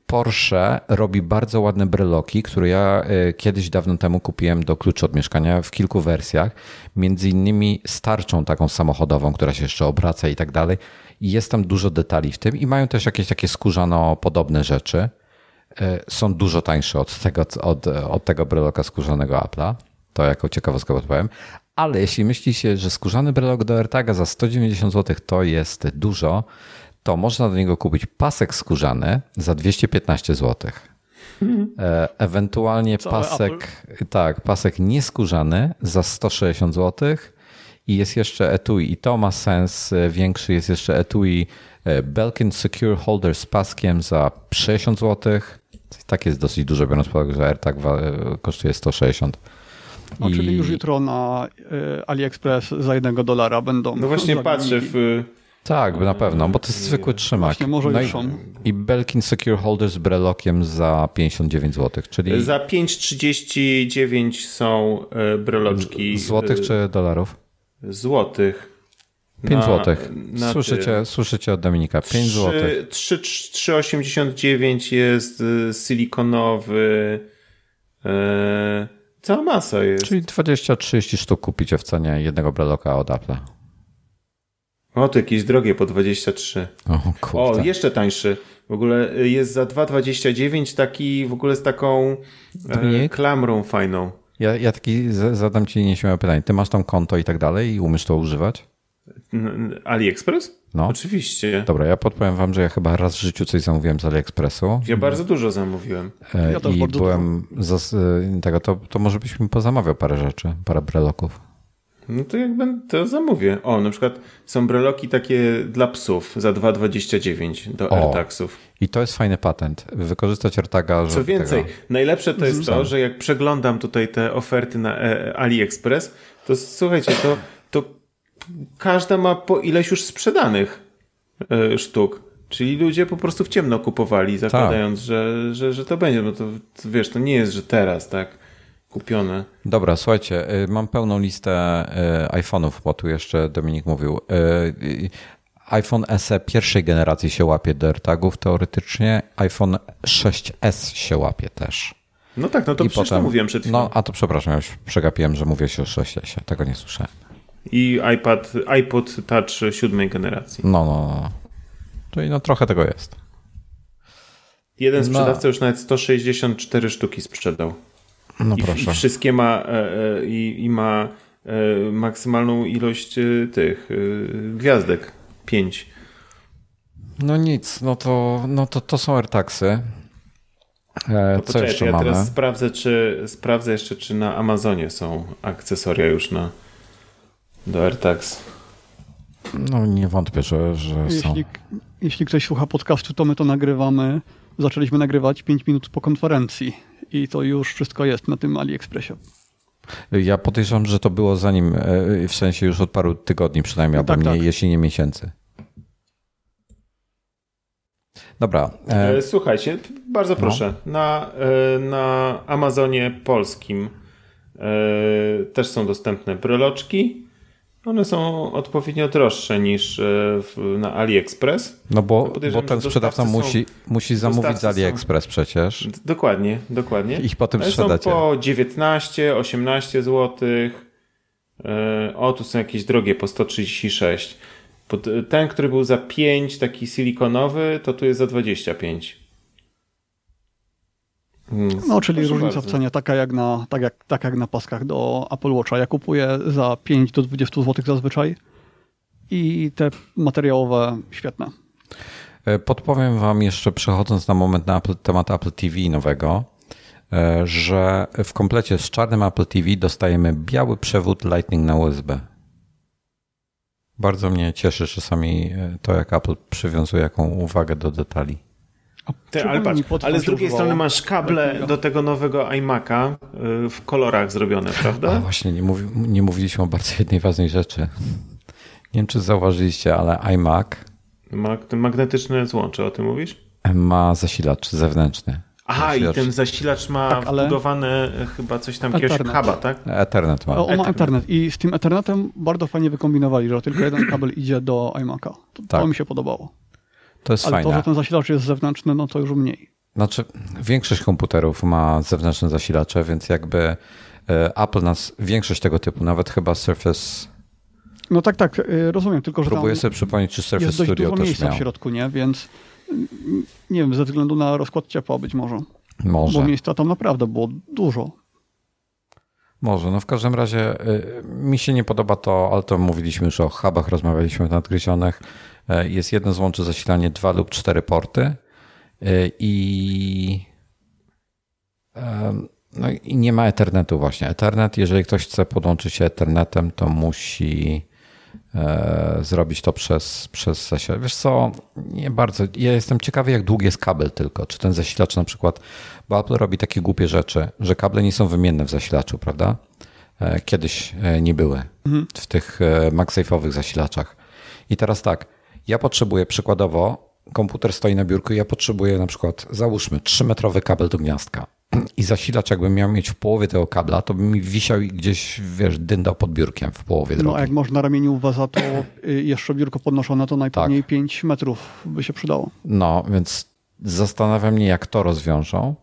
Porsche robi bardzo ładne breloki, które ja kiedyś dawno temu kupiłem do kluczy od mieszkania w kilku wersjach. Między innymi starczą taką samochodową, która się jeszcze obraca i tak dalej i jest tam dużo detali w tym i mają też jakieś takie skórzano podobne rzeczy. E, są dużo tańsze od tego, od, od tego breloka skórzanego Apple'a. To jako ciekawostkę podpowiem. Ale jeśli myślicie, że skórzany brelok do AirTaga za 190 zł to jest dużo, to można do niego kupić pasek skórzany za 215 zł. E, ewentualnie pasek, tak, pasek nieskórzany za 160 zł i jest jeszcze etui i to ma sens e, większy. Jest jeszcze etui e, Belkin Secure Holder z paskiem za 60 zł. Tak jest dosyć dużo, biorąc pod uwagę, że AirTag e, kosztuje 160. No, I... Czyli już jutro na AliExpress za jednego dolara będą. No właśnie patrzę w. Tak, na pewno, bo to jest zwykły trzymak. Właśnie, może no już i, I Belkin Secure Holder z brelokiem za 59 zł, czyli... Za 5,39 są breloczki. Złotych czy dolarów? Złotych. 5 złotych. Słyszycie, słyszycie od Dominika. 5 złotych. 3,89 jest y, silikonowy. E, cała masa jest. Czyli 20-30 sztuk kupicie w cenie jednego breloka od Apple. O, to jakieś drogie po 23. O, kurde. o jeszcze tańszy. W ogóle jest za 2,29 taki w ogóle z taką e, klamrą fajną. Ja, ja taki zadam ci nieśmiałe pytanie. Ty masz tam konto i tak dalej i umiesz to używać? AliExpress? No. Oczywiście. Dobra, ja podpowiem wam, że ja chyba raz w życiu coś zamówiłem z AliExpressu. Ja bardzo dużo zamówiłem. E, ja I byłem zas, tego, to, to może byś mi pozamawiał parę rzeczy, parę breloków. No to jak będę, to zamówię. O, na przykład są breloki takie dla psów za 2,29 do AirTagsów. I to jest fajny patent. Wykorzystać AirTaga. Co więcej, tego... najlepsze to jest to, że jak przeglądam tutaj te oferty na e, AliExpress, to słuchajcie, to, to każda ma po ileś już sprzedanych e, sztuk. Czyli ludzie po prostu w ciemno kupowali, zakładając, tak. że, że, że to będzie. No to wiesz, to nie jest, że teraz, tak? Kupione. Dobra, słuchajcie, y, mam pełną listę y, iPhone'ów, bo tu jeszcze Dominik mówił. Y, iPhone SE pierwszej generacji się łapie do AirTagów teoretycznie, iPhone 6S się łapie też. No tak, no to I przecież potem, to mówiłem przed chwilą. No, a to przepraszam, już przegapiłem, że mówię się o 6S, tego nie słyszałem. I iPad, iPod Touch siódmej generacji. No, no, no. Czyli no trochę tego jest. Jeden no. sprzedawca no. już nawet 164 sztuki sprzedał. No proszę. I, wszystkie ma e, e, i, i ma e, maksymalną ilość tych gwiazdek. Pięć. No nic, no to, no to, to są AirTagsy. E, Co poczekaj, jeszcze ja mamy? teraz sprawdzę, czy, sprawdzę jeszcze, czy na Amazonie są akcesoria już na do AirTags. No nie wątpię, że, że jeśli, są. Jeśli ktoś słucha podcastu, to my to nagrywamy. Zaczęliśmy nagrywać 5 minut po konferencji i to już wszystko jest na tym AliExpressie. Ja podejrzewam, że to było zanim, e, w sensie już od paru tygodni przynajmniej, albo tak, nie, tak. jeśli nie miesięcy. Dobra. E, e, słuchajcie, bardzo no. proszę. No. Na, na Amazonie polskim też są dostępne breloczki One są odpowiednio droższe niż e, w, na AliExpress. No bo, bo ten sprzedawca musi, musi zamówić z AliExpress są, przecież. Dokładnie, dokładnie. Ich potem Ale sprzedacie. Są po 19, 18 zł. O, tu są jakieś drogie po 136. Ten, który był za 5, taki silikonowy, to tu jest za 25. Hmm. No, czyli Proszę różnica bardzo. w cenie taka jak, na, tak, jak, tak jak na paskach do Apple Watcha. Ja kupuję za 5 do 20 zł zazwyczaj i te materiałowe świetne. E, podpowiem Wam jeszcze, przechodząc na moment na Apple, temat Apple TV nowego, e, że w komplecie z czarnym Apple TV dostajemy biały przewód Lightning na USB. Bardzo mnie cieszy czasami e, to, jak Apple przywiązuje jaką uwagę do detali. Ty, ale, patrz, ale z drugiej strony masz kable do tego nowego iMac'a y, w kolorach zrobione, prawda? A właśnie, nie, mówi, nie mówiliśmy o bardzo jednej ważnej rzeczy. Nie wiem, czy zauważyliście, ale iMac... Ma ten magnetyczne złącze, o tym mówisz? Ma zasilacz zewnętrzny. Aha, zasilacz. i ten zasilacz ma tak, ale... wbudowane chyba coś tam, jakiegoś huba, tak? Ethernet ma. O, on ma Ethernet i z tym Ethernetem bardzo fajnie wykombinowali, że tylko jeden kabel idzie do iMac'a. To, tak. to mi się podobało. To jest Ale fajne. to, że ten zasilacz jest zewnętrzny, no to już mniej. Znaczy, większość komputerów ma zewnętrzne zasilacze, więc jakby e, Apple nas, większość tego typu, nawet chyba Surface. No tak, tak, e, rozumiem, tylko że. Próbuję sobie przypomnieć, czy Surface jest Studio dość dużo miejsca miał. w środku, nie? Więc nie wiem, ze względu na rozkład ciepła być może. Może. Bo miejsca tam naprawdę było dużo. Może, no w każdym razie y, mi się nie podoba to, ale to mówiliśmy już o hubach, rozmawialiśmy w nadgryzionych. Y, jest jedno złącze zasilanie, dwa lub cztery porty y, i, no i nie ma Ethernetu właśnie. Ethernet, jeżeli ktoś chce podłączyć się Ethernetem, to musi zrobić to przez, przez zasilacz. Wiesz co, nie bardzo. Ja jestem ciekawy, jak długi jest kabel tylko. Czy ten zasilacz na przykład bo Apple robi takie głupie rzeczy, że kable nie są wymienne w zasilaczu, prawda? E, kiedyś e, nie były mhm. w tych e, MagSafe'owych zasilaczach. I teraz tak, ja potrzebuję przykładowo, komputer stoi na biurku i ja potrzebuję na przykład, załóżmy, 3-metrowy kabel do gniazdka. I zasilacz, jakbym miał mieć w połowie tego kabla, to by mi wisiał i gdzieś, wiesz, dyndał pod biurkiem w połowie drogi. No a jak można na ramieniu uwaza, to y, jeszcze biurko podnoszone, to najpewniej tak. 5 metrów by się przydało. No, więc zastanawiam mnie, jak to rozwiążą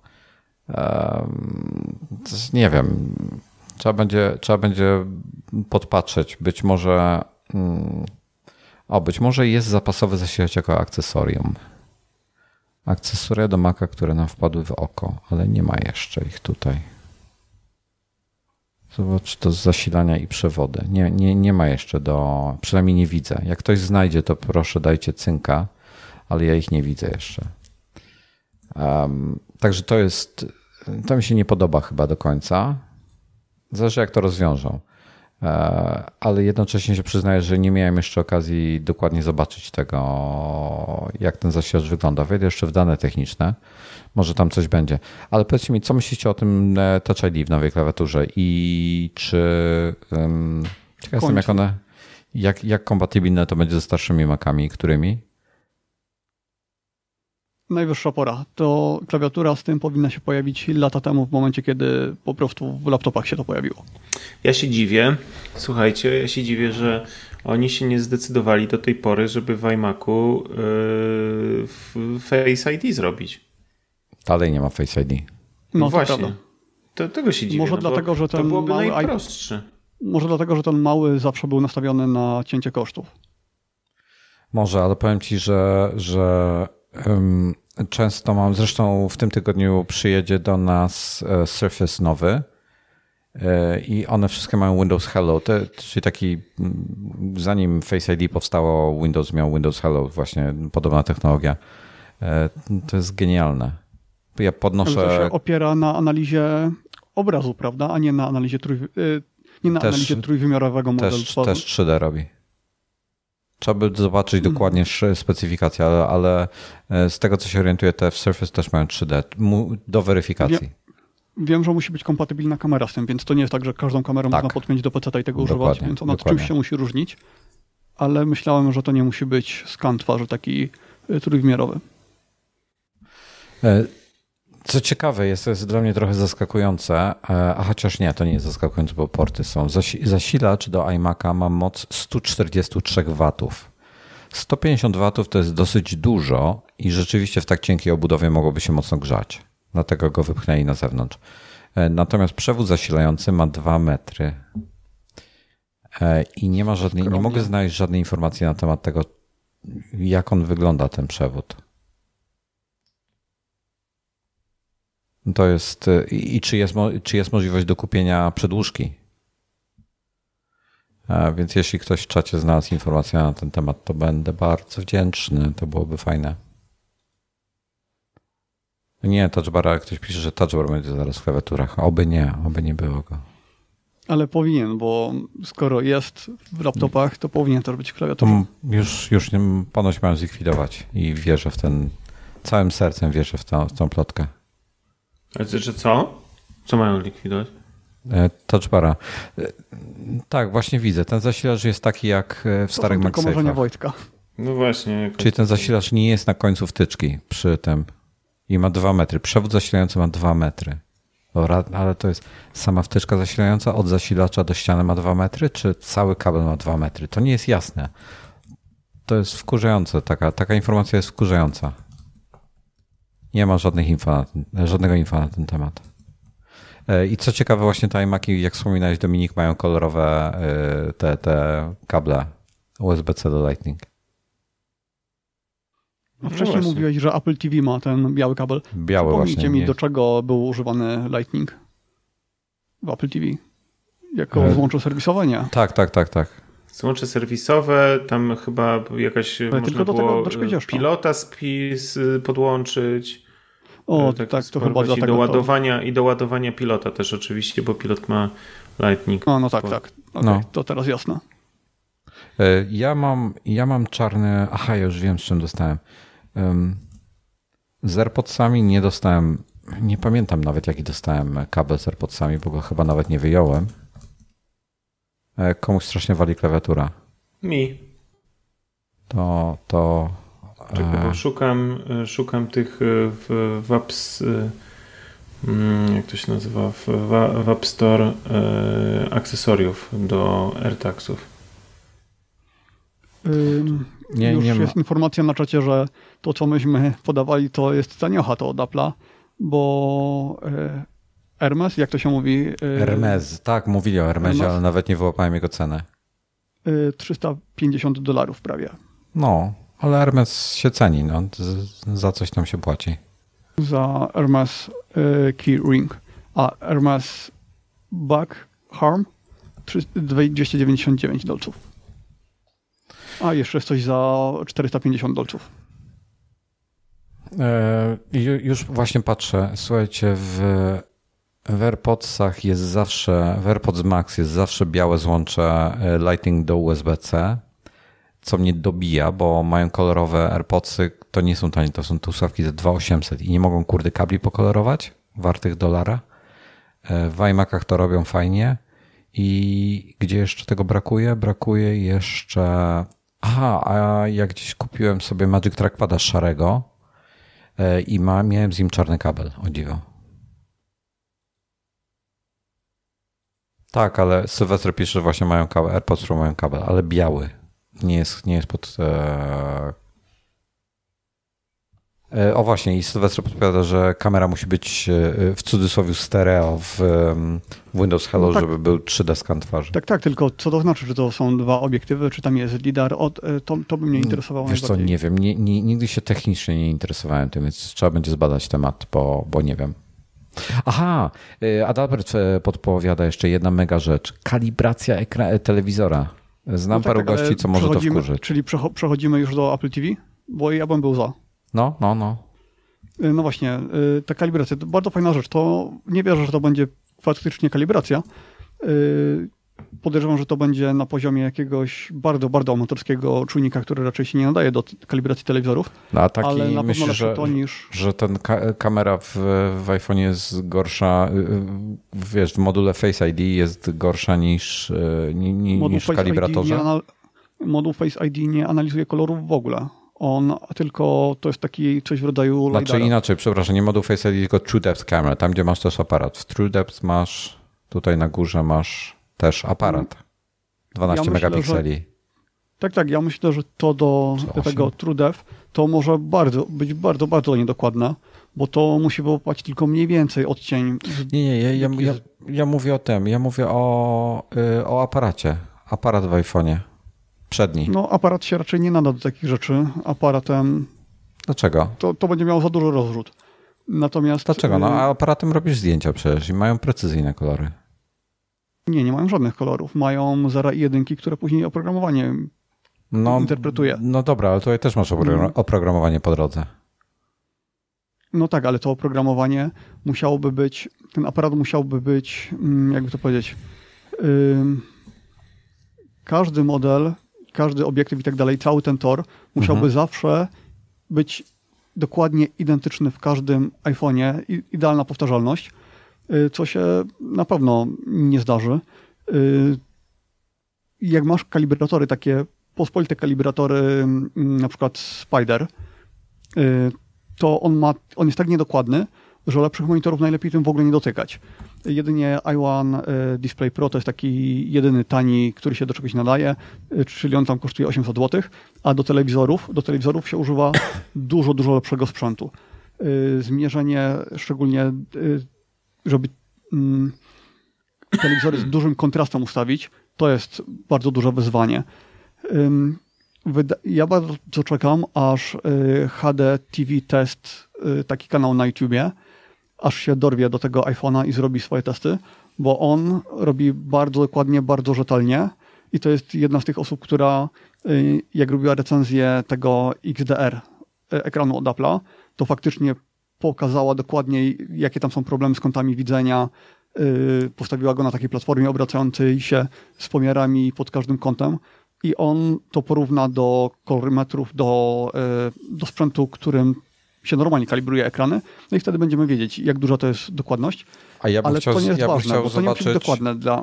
nie wiem. Trzeba będzie, trzeba będzie podpatrzeć. Być może. O, być może jest zapasowy zasilacz jako akcesorium. Akcesoria do Maca, które nam wpadły w oko, ale nie ma jeszcze ich tutaj. Zobacz, to z zasilania i przewody. Nie, nie, nie ma jeszcze do. Przynajmniej nie widzę. Jak ktoś znajdzie, to proszę dajcie cynka, ale ja ich nie widzę jeszcze. Um, także to jest to mi się nie podoba chyba do końca. Zależy jak to rozwiążą. E, ale jednocześnie się przyznaję, że nie miałem jeszcze okazji dokładnie zobaczyć tego, jak ten zasilacz wygląda. Wejdę jeszcze w dane techniczne. Może tam coś będzie. Ale powiedzcie mi, co myślicie o tym e, Touch ID w nowej klawiaturze i czy... Um, ciekaw jestem, jak one... Jak, jak kompatybilne to będzie ze starszymi Macami, którymi? Najwyższa pora. To klawiatura z tym powinna się pojawić lata temu, w momencie, kiedy po prostu w laptopach się to pojawiło. Ja się dziwię, słuchajcie, ja się dziwię, że oni się nie zdecydowali do tej pory, żeby w iMacu yy, Face ID zrobić. Dalej nie ma Face ID. No, no właśnie. To, tego się dziwię. Może no dlatego, że ten to byłoby mały najprostszy. Może dlatego, że ten mały zawsze był nastawiony na cięcie kosztów. Może, ale powiem ci, że, że Często mam, zresztą w tym tygodniu przyjedzie do nas e, Surface nowy e, i one wszystkie mają Windows Hello, te, czyli taki, zanim Face ID powstało, Windows miał Windows Hello, właśnie podobna technologia. E, to jest genialne. Ja podnoszę... To się opiera na analizie obrazu, prawda, a nie na analizie, trój... nie na też, analizie trójwymiarowego modelu. Też, też 3D robi. Trzeba by zobaczyć dokładnie specyfikację, ale, ale, e, z tego co się orientuję, te w Surface też mają 3D do weryfikacji. Wiem, wiem, że musi być kompatybilna kamera z tym, więc to nie jest tak, że każdą kamerą tak. można podpiąć do PC i tego dokładnie, używać, więc ona dokładnie. czymś się musi różnić, ale myślałem, że to nie musi być skan twarzy taki e, trójwymiarowy. Co ciekawe, jest, to jest dla mnie trochę zaskakujące, e, a chociaż nie, to nie jest zaskakujące, bo porty są. Zasilacz do iMac'a ma moc 143 watów. 150 watów to jest dosyć dużo i rzeczywiście w tak cienkiej obudowie mogłoby się mocno grzać. Dlatego go wypchnęli na zewnątrz. E, natomiast przewód zasilający ma 2 metry. E, I nie ma żadnej, nie mogę znaleźć żadnej informacji na temat tego, jak on wygląda, ten przewód. To jest. E, I czy jest, czy jest możliwość dokupienia przedłużki? Więc jeśli ktoś w czacie znalazł informację na ten temat, to będę bardzo wdzięczny. To byłoby fajne. Nie, touchbar, ale ktoś pisze, że touchbar będzie zaraz w klawiaturach. Oby nie, oby nie było go. Ale powinien, bo skoro jest w laptopach, to powinien to być w klawiaturze. Już, już nie, ponoć mają zlikwidować i wierzę w ten, całym sercem wierzę w, w tą plotkę. Ale że co? Co mają likwidować? E, touchbara. E, tak, właśnie widzę. Ten zasilacz jest taki jak e, w to starych MagSafe'ach. Wojtka. No właśnie. Czyli ten zasilacz nie jest na końcu wtyczki przy tym i ma dwa metry. Przewód zasilający ma dwa metry. Dobra, ale to jest sama wtyczka zasilająca od zasilacza do ściany ma dwa metry, czy cały kabel ma dwa metry? To nie jest jasne. To jest wkurzające. Taka, taka informacja jest wkurzająca. Nie ma żadnych info ten, żadnego info na ten temat. E, I co ciekawe, właśnie te iMaki, jak wspominałeś Dominik, mają kolorowe e, te, te kable USB-C do Lightning. No wcześniej no mówiłeś, że Apple TV ma ten biały kabel. Biały właśnie. mi, nie. do czego był używany Lightning w Apple TV. Jako e... złącze serwisowe, nie? Tak, tak, tak, tak. Złącze serwisowe, tam chyba jakaś Ale można tylko było do tego pilota spis podłączyć. O, tak, tak to chyba do, do ładowania to... I do ładowania pilota też oczywiście, bo pilot ma Lightning. No, no tak, tak. Okay, no. To teraz jasne. E, ja mam, ja mam czarny. Aha, ja już wiem, z czym dostałem. Z AirPodsami nie dostałem, nie pamiętam nawet jaki dostałem kabel z AirPodsami, bo go chyba nawet nie wyjąłem. E, komuś strasznie wali klawiatura. Mi. To, to... Czekaj, bo e, szukam, e, szukam tych w, w apps, mm, jak to się nazywa, w, w App Store akcesoriów do AirTagsów. Nie, już nie jest informacja na czacie, że to, co myśmy podawali, to jest taniocha to od Apple'a, bo Hermes, jak to się mówi? E, Hermes, tak, mówili o Hermesie, Hermes? ale nawet nie wyłapałem jego cenę. 350 e, dolarów prawie. No, ale Hermes się ceni, no, za coś tam się płaci. Za Hermes Key Ring, a Hermes Back Harm 299 dolców. A jeszcze jest coś za 450 dolców. E, już właśnie patrzę. Słuchajcie, w, w AirPodsach jest zawsze, w AirPods Max jest zawsze białe złącze e, Lightning do USB-C, co mnie dobija, bo mają kolorowe AirPodsy, to nie są tanie, to są tu słuchawki za 2800 i nie mogą kurde kabli pokolorować, wartych dolara. E, w iMacach to robią fajnie. I gdzie jeszcze tego brakuje? Brakuje jeszcze Aha, a ja gdzieś kupiłem sobie Magic Trackpada szarego e, i miałem z nim czarny kabel, o dziwo. Tak, ale Sylwester pisze, że właśnie mają kabel, AirPods Pro mają kabel, ale biały. Nie jest, nie jest pod e, E, o właśnie, i Sylwester podpowiada, że kamera musi być e, w cudzysłowie stereo w Windows Hello, no tak, żeby był 3D skan twarzy. Tak, tak, tylko co to znaczy, że to są dwa obiektywy, czy tam jest lidar? O, e, to, to by mnie interesowało Wiesz co, nie wiem, nie, nie, nigdy się technicznie nie interesowałem tym, więc trzeba będzie zbadać temat, bo, bo nie wiem. Aha, Adalbert podpowiada jeszcze jedna mega rzecz. Kalibracja ekra- telewizora. Znam no tak, paru tak, gości, co może to wkurzyć. Czyli przechodzimy już do Apple TV? Bo ja bym był za. No, no, no. Y, no właśnie, y, ta kalibracja to bardzo fajna rzecz. To nie wierzę, że to będzie faktycznie kalibracja. Y, podejrzewam, że to będzie na poziomie jakiegoś bardzo, bardzo amatorskiego czujnika, który raczej się nie nadaje do kalibracji telewizorów. No, a taki ale na myślę, że, to niż... że ten ka kamera w, w iPhone jest gorsza, wiesz, w module Face ID jest gorsza niż, niż w kalibratorze? moduł Face ID nie analizuje kolorów w ogóle On tylko to jest taki coś w rodzaju Znaczy lidara. inaczej, przepraszam, nie moduł Face ID, tylko True Depth Camera, tam gdzie masz też aparat. W True Depth masz, tutaj na górze masz też aparat. 12 Ja myślę, megapikseli. Tak, tak. Ja myślę, że to do tego TrueDev to może bardzo, być bardzo, bardzo niedokładne, bo to musi wyłapać tylko mniej więcej odcień. Nie, nie, ja, ja, ja, ja mówię o tym, ja mówię o, y, o aparacie. Aparat w iPhone'ie. Przedni. No, aparat się raczej nie nada do takich rzeczy. Aparatem Dlaczego? to, to będzie miało za duży rozrzut. Natomiast. Dlaczego? No, y, a aparatem robisz zdjęcia przecież i mają precyzyjne kolory. Nie, nie mają żadnych kolorów. Mają zera i jedynki, które później oprogramowanie No, interpretuje. No dobra, ale tutaj też masz oprogram- Mhm. oprogramowanie po drodze. No tak, ale to oprogramowanie musiałoby być, ten aparat musiałby być, mm, jakby to powiedzieć, każdy model, każdy obiektyw i tak dalej, cały ten tor musiałby Mhm. zawsze być dokładnie identyczny w każdym iPhone'ie, idealna powtarzalność, co się na pewno nie zdarzy. Y, Jak masz kalibratory, takie pospolite kalibratory, mm, na przykład Spider, y, to on, ma, on jest tak niedokładny, że lepszych monitorów najlepiej tym w ogóle nie dotykać. Jedynie i1 y, Display Pro to jest taki jedyny tani, który się do czegoś nadaje, y, czyli on tam kosztuje 800 zł, a do telewizorów, do telewizorów się używa dużo, dużo lepszego sprzętu. Y, Zmierzenie, szczególnie, y, żeby mm, telewizory z dużym kontrastem ustawić, to jest bardzo duże wyzwanie. Ym, ja bardzo czekam, aż y, HD TV Test, y, taki kanał na YouTubie, aż się dorwie do tego iPhone'a i zrobi swoje testy, bo on robi bardzo dokładnie, bardzo rzetelnie i to jest jedna z tych osób, która y, jak robiła recenzję tego XDR ekranu od Apple'a, to faktycznie pokazała dokładnie, jakie tam są problemy z kątami widzenia, y, postawiła go na takiej platformie obracającej się z pomiarami pod każdym kątem i on to porówna do kolorymetrów, do, y, do sprzętu, którym się normalnie kalibruje ekrany, no i wtedy będziemy wiedzieć, jak duża to jest dokładność. A ja bym Ale chciał, to nie jest ja bym ważne, bo to nie musi być zobaczyć... dokładne dla...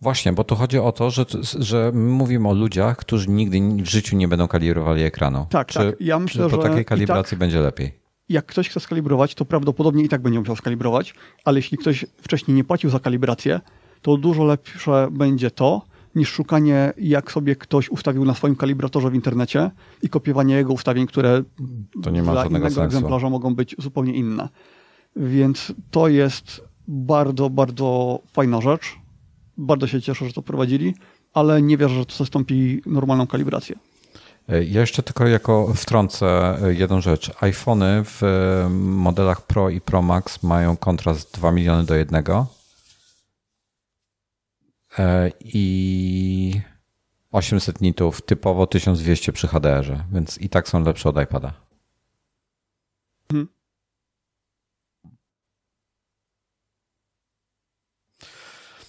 Właśnie, bo tu chodzi o to, że, że my mówimy o ludziach, którzy nigdy w życiu nie będą kalibrowali ekranu. Tak, czy, tak. Ja myślę, czy po takiej i kalibracji będzie lepiej? Jak ktoś chce skalibrować, to prawdopodobnie i tak będzie musiał skalibrować, ale jeśli ktoś wcześniej nie płacił za kalibrację, to dużo lepsze będzie to, niż szukanie, jak sobie ktoś ustawił na swoim kalibratorze w internecie i kopiowanie jego ustawień, które To nie ma dla innego sensu. egzemplarza mogą być zupełnie inne. Więc to jest bardzo, bardzo fajna rzecz. Bardzo się cieszę, że to prowadzili, ale nie wierzę, że to zastąpi normalną kalibrację. Ja jeszcze tylko jako wtrącę jedną rzecz. iPhony w modelach Pro i Pro Max mają kontrast 2 miliony do 1 i 800 nitów, typowo 1200 przy HDR-ze, więc i tak są lepsze od iPada. Mhm.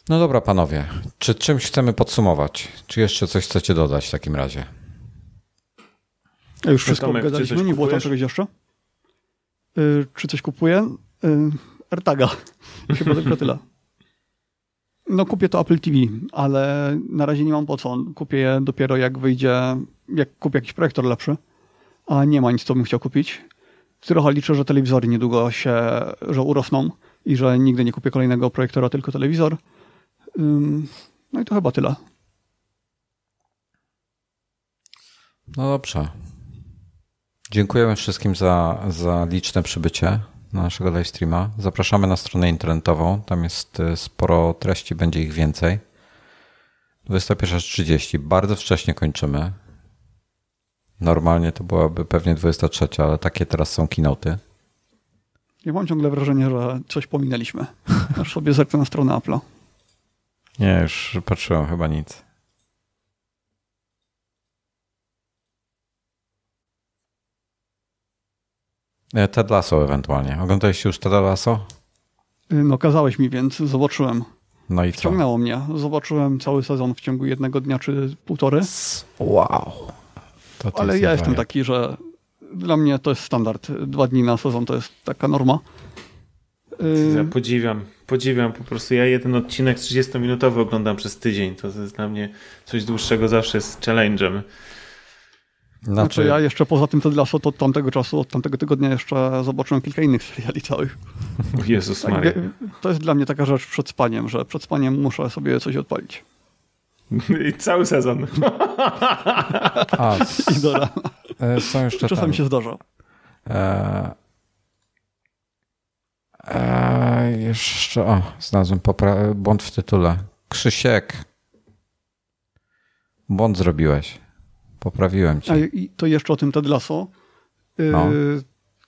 No dobra, panowie. Czy czymś chcemy podsumować? Czy jeszcze coś chcecie dodać w takim razie? A już wszystko Tomek, coś nie było tam czegoś jeszcze? Y, czy coś kupuję? Y, AirTaga. Chyba tylko tyle. No kupię to Apple TV, ale na razie nie mam po co. Kupię je dopiero jak wyjdzie, jak kupię jakiś projektor lepszy, a nie ma nic, co bym chciał kupić. Trochę liczę, że telewizory niedługo się, że urosną i że nigdy nie kupię kolejnego projektora, tylko telewizor. No i to chyba tyle. No dobrze. Dziękujemy wszystkim za, za liczne przybycie na naszego live streama. Zapraszamy na stronę internetową. Tam jest y, sporo treści, będzie ich więcej. 21.30. Bardzo wcześnie kończymy. Normalnie to byłaby pewnie 23, ale takie teraz są keynoty. Ja mam ciągle wrażenie, że coś pominęliśmy. Aż sobie zerknę na stronę Apple'a. Nie, już patrzyłem, chyba nic. Ted Lasso ewentualnie. Oglądaliście już Ted Lasso? No kazałeś mi, więc zobaczyłem. No i co? Wciągnęło mnie. Zobaczyłem cały sezon w ciągu jednego dnia czy półtory. Wow. Ale jesteś ja jestem taki, że dla mnie to jest standard. Dwa dni na sezon to jest taka norma. Ja podziwiam, podziwiam po prostu. Ja jeden odcinek 30-minutowy oglądam przez tydzień. To jest dla mnie coś dłuższego zawsze jest challenge'em. Znaczy, znaczy ja jeszcze poza tym Ted Lasso to od tamtego czasu, od tamtego tygodnia jeszcze zobaczyłem kilka innych seriali całych. Jezus tak, Maria. To jest dla mnie taka rzecz przed spaniem, że przed spaniem muszę sobie coś odpalić. I cały sezon. A, I do rana. E, są jeszcze Czasem tam. się zdarza. E, e, jeszcze, o, znalazłem popra- błąd w tytule. Krzysiek. Błąd zrobiłeś. Poprawiłem cię. A i to jeszcze o tym Ted Lasso. Y, no.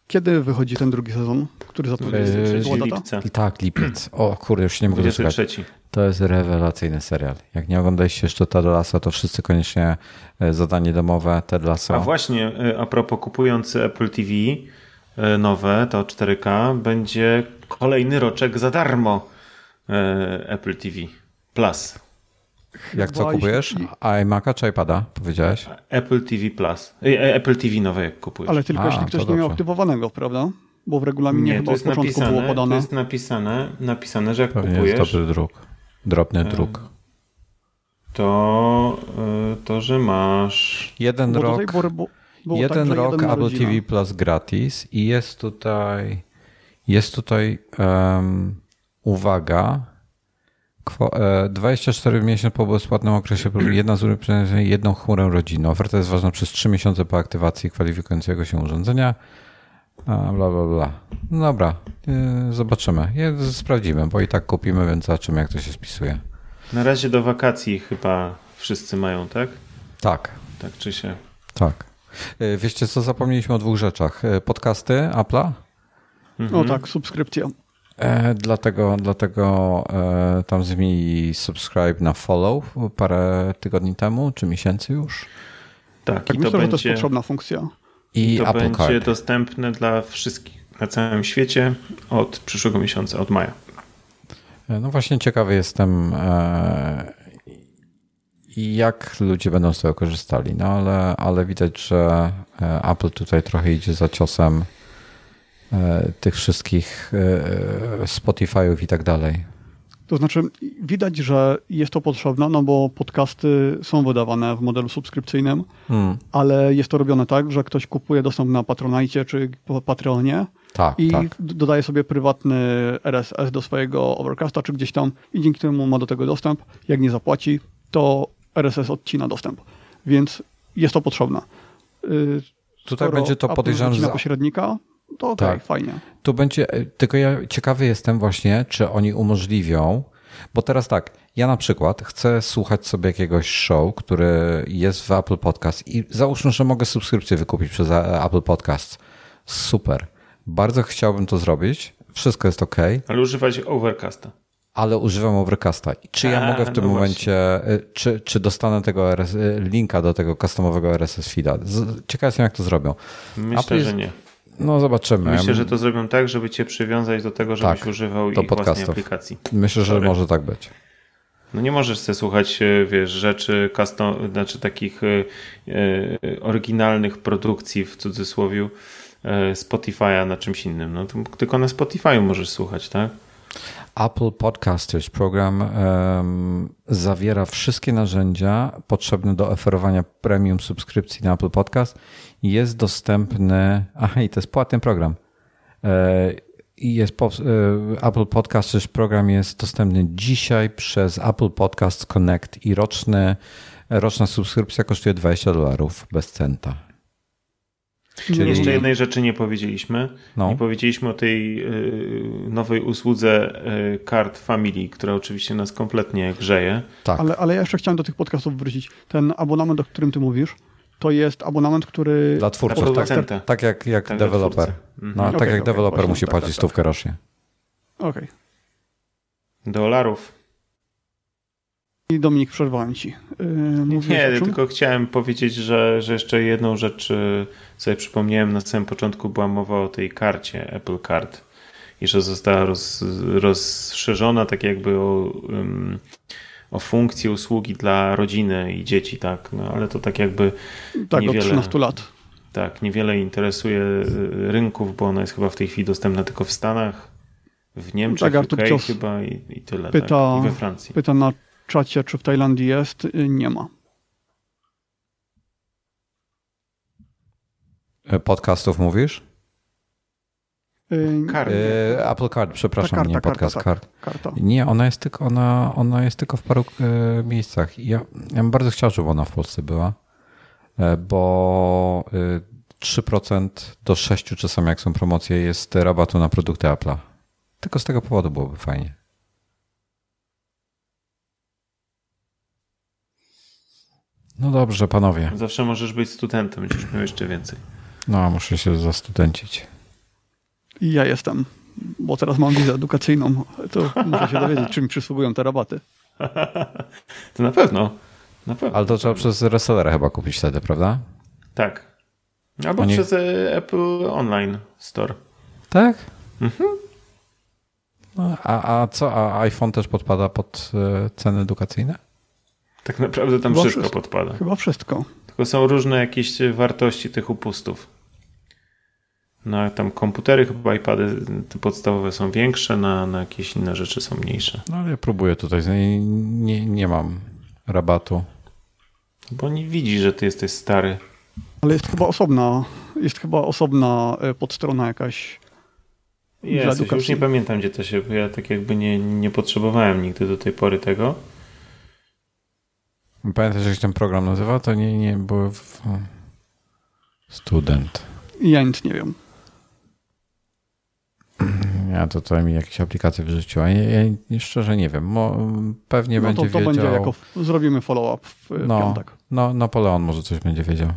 Kiedy wychodzi ten drugi sezon, który zapowiedział? Yy, lipca. Tak, lipiec. O kurde, już nie mogę doczekać. To jest rewelacyjny serial. Jak nie oglądaliście jeszcze Ted Lasso, to wszyscy koniecznie e, zadanie domowe Ted Lasso. A właśnie, e, a propos kupując Apple TV e, nowe, to 4K, będzie kolejny roczek za darmo Apple TV Plus. Jak co kupujesz? iMac'a czy iPada, powiedziałeś? Apple TV Plus. Apple TV nowe jak kupujesz. Ale tylko A, jeśli ktoś nie miał aktywowanego, prawda? Bo w regulaminie nie, chyba to jest od początku napisane, było podane. To jest napisane, napisane że jak Pewnie kupujesz... jest dobry druk. Drobny druk. To, to, że masz... Jeden bo rok, jeden tak, rok jeden Apple TV Plus gratis i jest tutaj jest tutaj um, uwaga 24 e, miesiące po bezpłatnym okresie jedna z jedną chmurę rodziny. Oferta jest ważna przez 3 miesiące po aktywacji kwalifikującego się urządzenia. A, bla, bla, bla. No dobra, e, zobaczymy. Sprawdzimy, bo i tak kupimy, więc zobaczymy, jak to się spisuje. Na razie do wakacji chyba wszyscy mają, tak? Tak. Tak czy się? Tak. E, Wiecie co, zapomnieliśmy o dwóch rzeczach. Podcasty Apple'a? Mhm. O tak, subskrypcja. E, dlatego dlatego e, tam zmienili subscribe na follow parę tygodni temu, czy miesięcy już. Tak, tak i myślę, to będzie, że to jest potrzebna funkcja. I to Apple będzie Card. dostępne dla wszystkich na całym świecie od przyszłego miesiąca, od maja. E, no właśnie ciekawy jestem, e, jak ludzie będą z tego korzystali. No ale, ale widać, że e, Apple tutaj trochę idzie za ciosem tych wszystkich e, Spotify'ów i tak dalej. To znaczy, widać, że jest to potrzebne, no bo podcasty są wydawane w modelu subskrypcyjnym, hmm. ale jest to robione tak, że ktoś kupuje dostęp na Patronite czy Patreonie tak, i tak. dodaje sobie prywatny RSS do swojego Overcasta czy gdzieś tam i dzięki temu ma do tego dostęp. Jak nie zapłaci, to RSS odcina dostęp. Więc jest to potrzebne. Y, Tutaj będzie to podejrzewam za pośrednika, to okej, okay, tak. fajnie. Tu będzie, tylko ja ciekawy jestem właśnie, czy oni umożliwią, bo teraz tak, ja na przykład chcę słuchać sobie jakiegoś show, który jest w Apple Podcast i załóżmy, że mogę subskrypcję wykupić przez Apple Podcast. Super. Bardzo chciałbym to zrobić. Wszystko jest ok. Ale używać Overcasta. Ale używam Overcasta. Czy ja A, mogę w tym no momencie, y, czy, czy dostanę tego RS, linka do tego customowego RSS feeda? Ciekaw jestem, jak to zrobią. Myślę, Apple że nie. No zobaczymy. Myślę, że to zrobią tak, żeby cię przywiązać do tego, żebyś tak, używał ich podcastów. własnej aplikacji. Myślę, że Sorry. może tak być. No nie możesz sobie słuchać, e, wiesz, rzeczy, custom, znaczy takich e, e, oryginalnych produkcji w cudzysłowie Spotify'a na czymś innym. No tylko na Spotify'u możesz słuchać, tak? Apple Podcasters program um, zawiera wszystkie narzędzia potrzebne do oferowania premium subskrypcji na Apple Podcast jest dostępny, aha i to jest płatny program. E, jest e, Apple Podcasts program jest dostępny dzisiaj przez Apple Podcasts Connect i roczny, roczna subskrypcja kosztuje 20 dolarów bez centa. Czyli... Jeszcze jednej rzeczy nie powiedzieliśmy. No. Nie powiedzieliśmy o tej y, nowej usłudze y, Card Family, która oczywiście nas kompletnie grzeje. Tak. Ale, ale ja jeszcze chciałem do tych podcastów wrócić. Ten abonament, o którym ty mówisz, to jest abonament, który... Dla twórców, tak, tak, tak jak, jak tak deweloper. Mhm. No, okay, tak jak okay, deweloper musi tak, płacić tak, stówkę rocznie. Okej. Okay. Dolarów. Dominik, przerwałem ci. Yy, nie, tylko chciałem powiedzieć, że, że jeszcze jedną rzecz y, sobie przypomniałem na samym początku, była mowa o tej karcie Apple Card i że została roz, rozszerzona tak jakby o um, o funkcję usługi dla rodziny i dzieci, tak, no, ale to tak jakby tak, niewiele, od 13 lat. Tak, niewiele interesuje y, rynków, bo ona jest chyba w tej chwili dostępna tylko w Stanach, w Niemczech, tak, UK chyba i, i tyle, pyta, tak, i we Francji. Pyta na czacie, czy w Tajlandii jest, y, nie ma. E, Podcastów mówisz? Kart. E, Apple Card, przepraszam, karta, nie karta, podcast tak. card. karta. Nie, ona jest tylko, ona, ona jest tylko w paru e, miejscach. Ja, ja bym bardzo chciał, żeby ona w Polsce była, bo e, 3% do 6% czasami jak są promocje jest rabatu na produkty Apple'a. Tylko z tego powodu byłoby fajnie. No dobrze, panowie. Zawsze możesz być studentem, będziesz miał jeszcze więcej. No, muszę się zastudencić. I ja jestem, bo teraz mam wizę edukacyjną. To muszę się dowiedzieć, czym przysługują te rabaty. To na pewno. Na pewno. Ale to trzeba przez resellera chyba kupić wtedy, prawda? Tak. Albo Oni- przez e, Apple Online Store. Tak? No, a, a co? A iPhone też podpada pod e, ceny edukacyjne? Tak naprawdę tam Chyba wszystko wszystko. podpada. Chyba wszystko. Tylko są różne jakieś wartości tych upustów. No tam komputery, chyba iPady te podstawowe są większe, na, na jakieś inne rzeczy są mniejsze. No ale ja próbuję tutaj, nie, nie, nie mam rabatu. Bo nie widzi, że ty jesteś stary. Ale jest chyba osobna, jest chyba osobna e, podstrona jakaś. Jest, już nie pamiętam gdzie to się, ja tak jakby nie, nie potrzebowałem nigdy do tej pory tego. Pamiętasz, jak się ten program nazywa? To nie, nie było w... Student. Ja nic nie wiem. Ja to tutaj mi jakieś aplikacje wyrzuciła. Ja, ja szczerze nie wiem. Mo, pewnie No będzie to, to wiedział... będzie jako, zrobimy follow-up w no, piątek. no, Napoleon może coś będzie wiedział.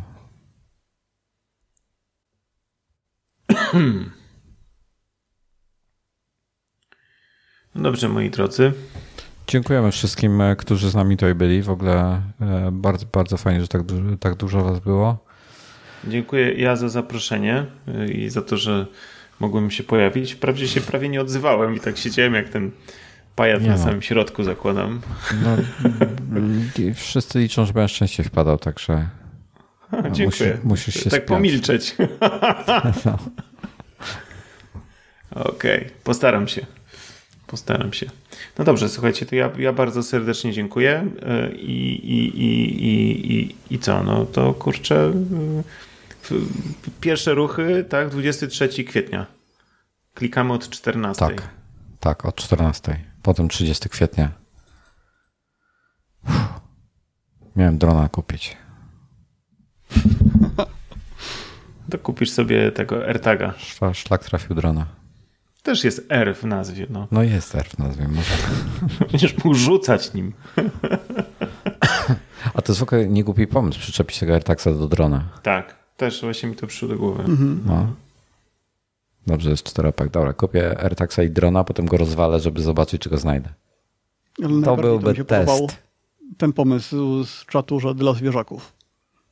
No dobrze, moi drodzy. Dziękujemy wszystkim, e, którzy z nami tutaj byli. W ogóle e, bardzo, bardzo fajnie, że tak dużo, tak dużo was było. Dziękuję ja za zaproszenie y, i za to, że mogłem się pojawić. Wprawdzie się prawie nie odzywałem i tak siedziałem jak ten pajac Nie na no. samym środku zakładam. No, wszyscy liczą, że będę szczęście wpadał, także Dziękuję. musisz- musisz się tak spiąć. pomilczeć. no. Okej, postaram się. Postaram się. No dobrze, słuchajcie, to ja, ja bardzo serdecznie dziękuję y, i, i, i, i, i, co? No to kurczę. y, Pierwsze ruchy, tak, 23 kwietnia. Klikamy od 14. tak, tak, od 14. Potem 30 kwietnia. Uff. Miałem drona kupić. To kupisz sobie tego AirTaga. Szla- Szlak trafił drona. Też jest R w nazwie, no. No jest R w nazwie. Może. Będziesz mógł rzucać nim. A to jest w ogóle nie głupi pomysł, przyczepić tego AirTagsa do drona. Tak, też właśnie mi to przyszło do głowy. No. Dobrze, jest czteropak. Dobra, kupię AirTagsa i drona, potem go rozwalę, żeby zobaczyć, czy go znajdę. Ale To byłby test. ten pomysł z czatu, że dla zwierzaków.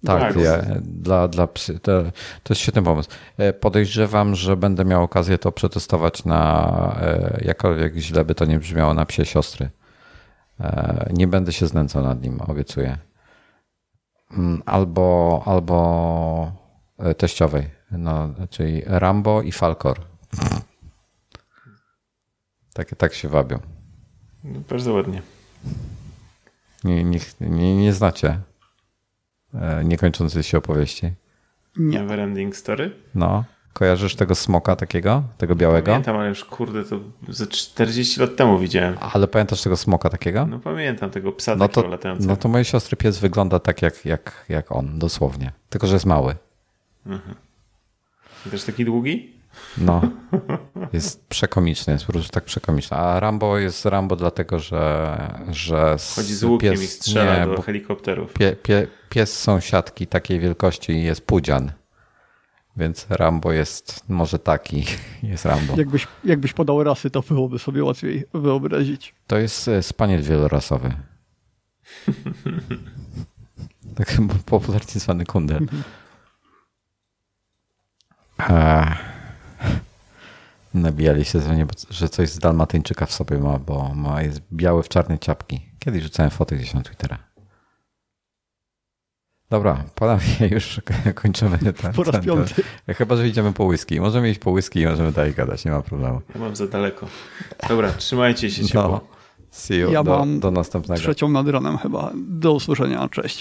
Tak, Tak. ja, dla, dla psy, to, to jest świetny pomysł. E, Podejrzewam, że będę miał okazję to przetestować na, e, jakkolwiek źle by to nie brzmiało, na psie siostry. E, Nie będę się znęcał nad nim, obiecuję. Mm, Albo, albo teściowej, no, czyli Rambo i Falcor. Tak, tak się wabią. No, bardzo ładnie. Nie, nie, nie, nie znacie niekończącej się opowieści. Nie. Neverending Story? No. Kojarzysz tego smoka takiego? Tego białego? Pamiętam, ale już kurde, to ze 40 lat temu widziałem. Ale pamiętasz tego smoka takiego? No pamiętam tego psa No takiego to, latającego. no to mojej siostry pies wygląda tak jak, jak, jak on, dosłownie. Tylko, że jest mały. Też taki długi? No. Jest przekomiczny, jest po prostu tak przekomiczny. A Rambo jest Rambo dlatego, że, że Chodzi z łukiem pies, i strzela nie, do bo helikopterów. pie, pie, pies sąsiadki takiej wielkości i jest pudzian. Więc Rambo jest może taki, jest Rambo. Jakbyś, jakbyś podał rasy, to byłoby sobie łatwiej wyobrazić. To jest e, spaniel wielorasowy. tak popularnie zwany kundel. A, nabijali się ze mnie, że coś z Dalmatyńczyka w sobie ma, bo ma, jest biały w czarne ciapki. Kiedyś rzucałem fotę gdzieś na Twittera. Dobra, panowie, już kończymy ten, Po raz ten, piąty. ten. Chyba, że idziemy po whisky. Możemy iść po whisky i możemy dalej gadać, nie ma problemu. Ja mam za daleko. Dobra, trzymajcie się ciepło. No, see you. Ja do, mam do następnego. Trzecią nad ranem chyba. Do usłyszenia. Cześć.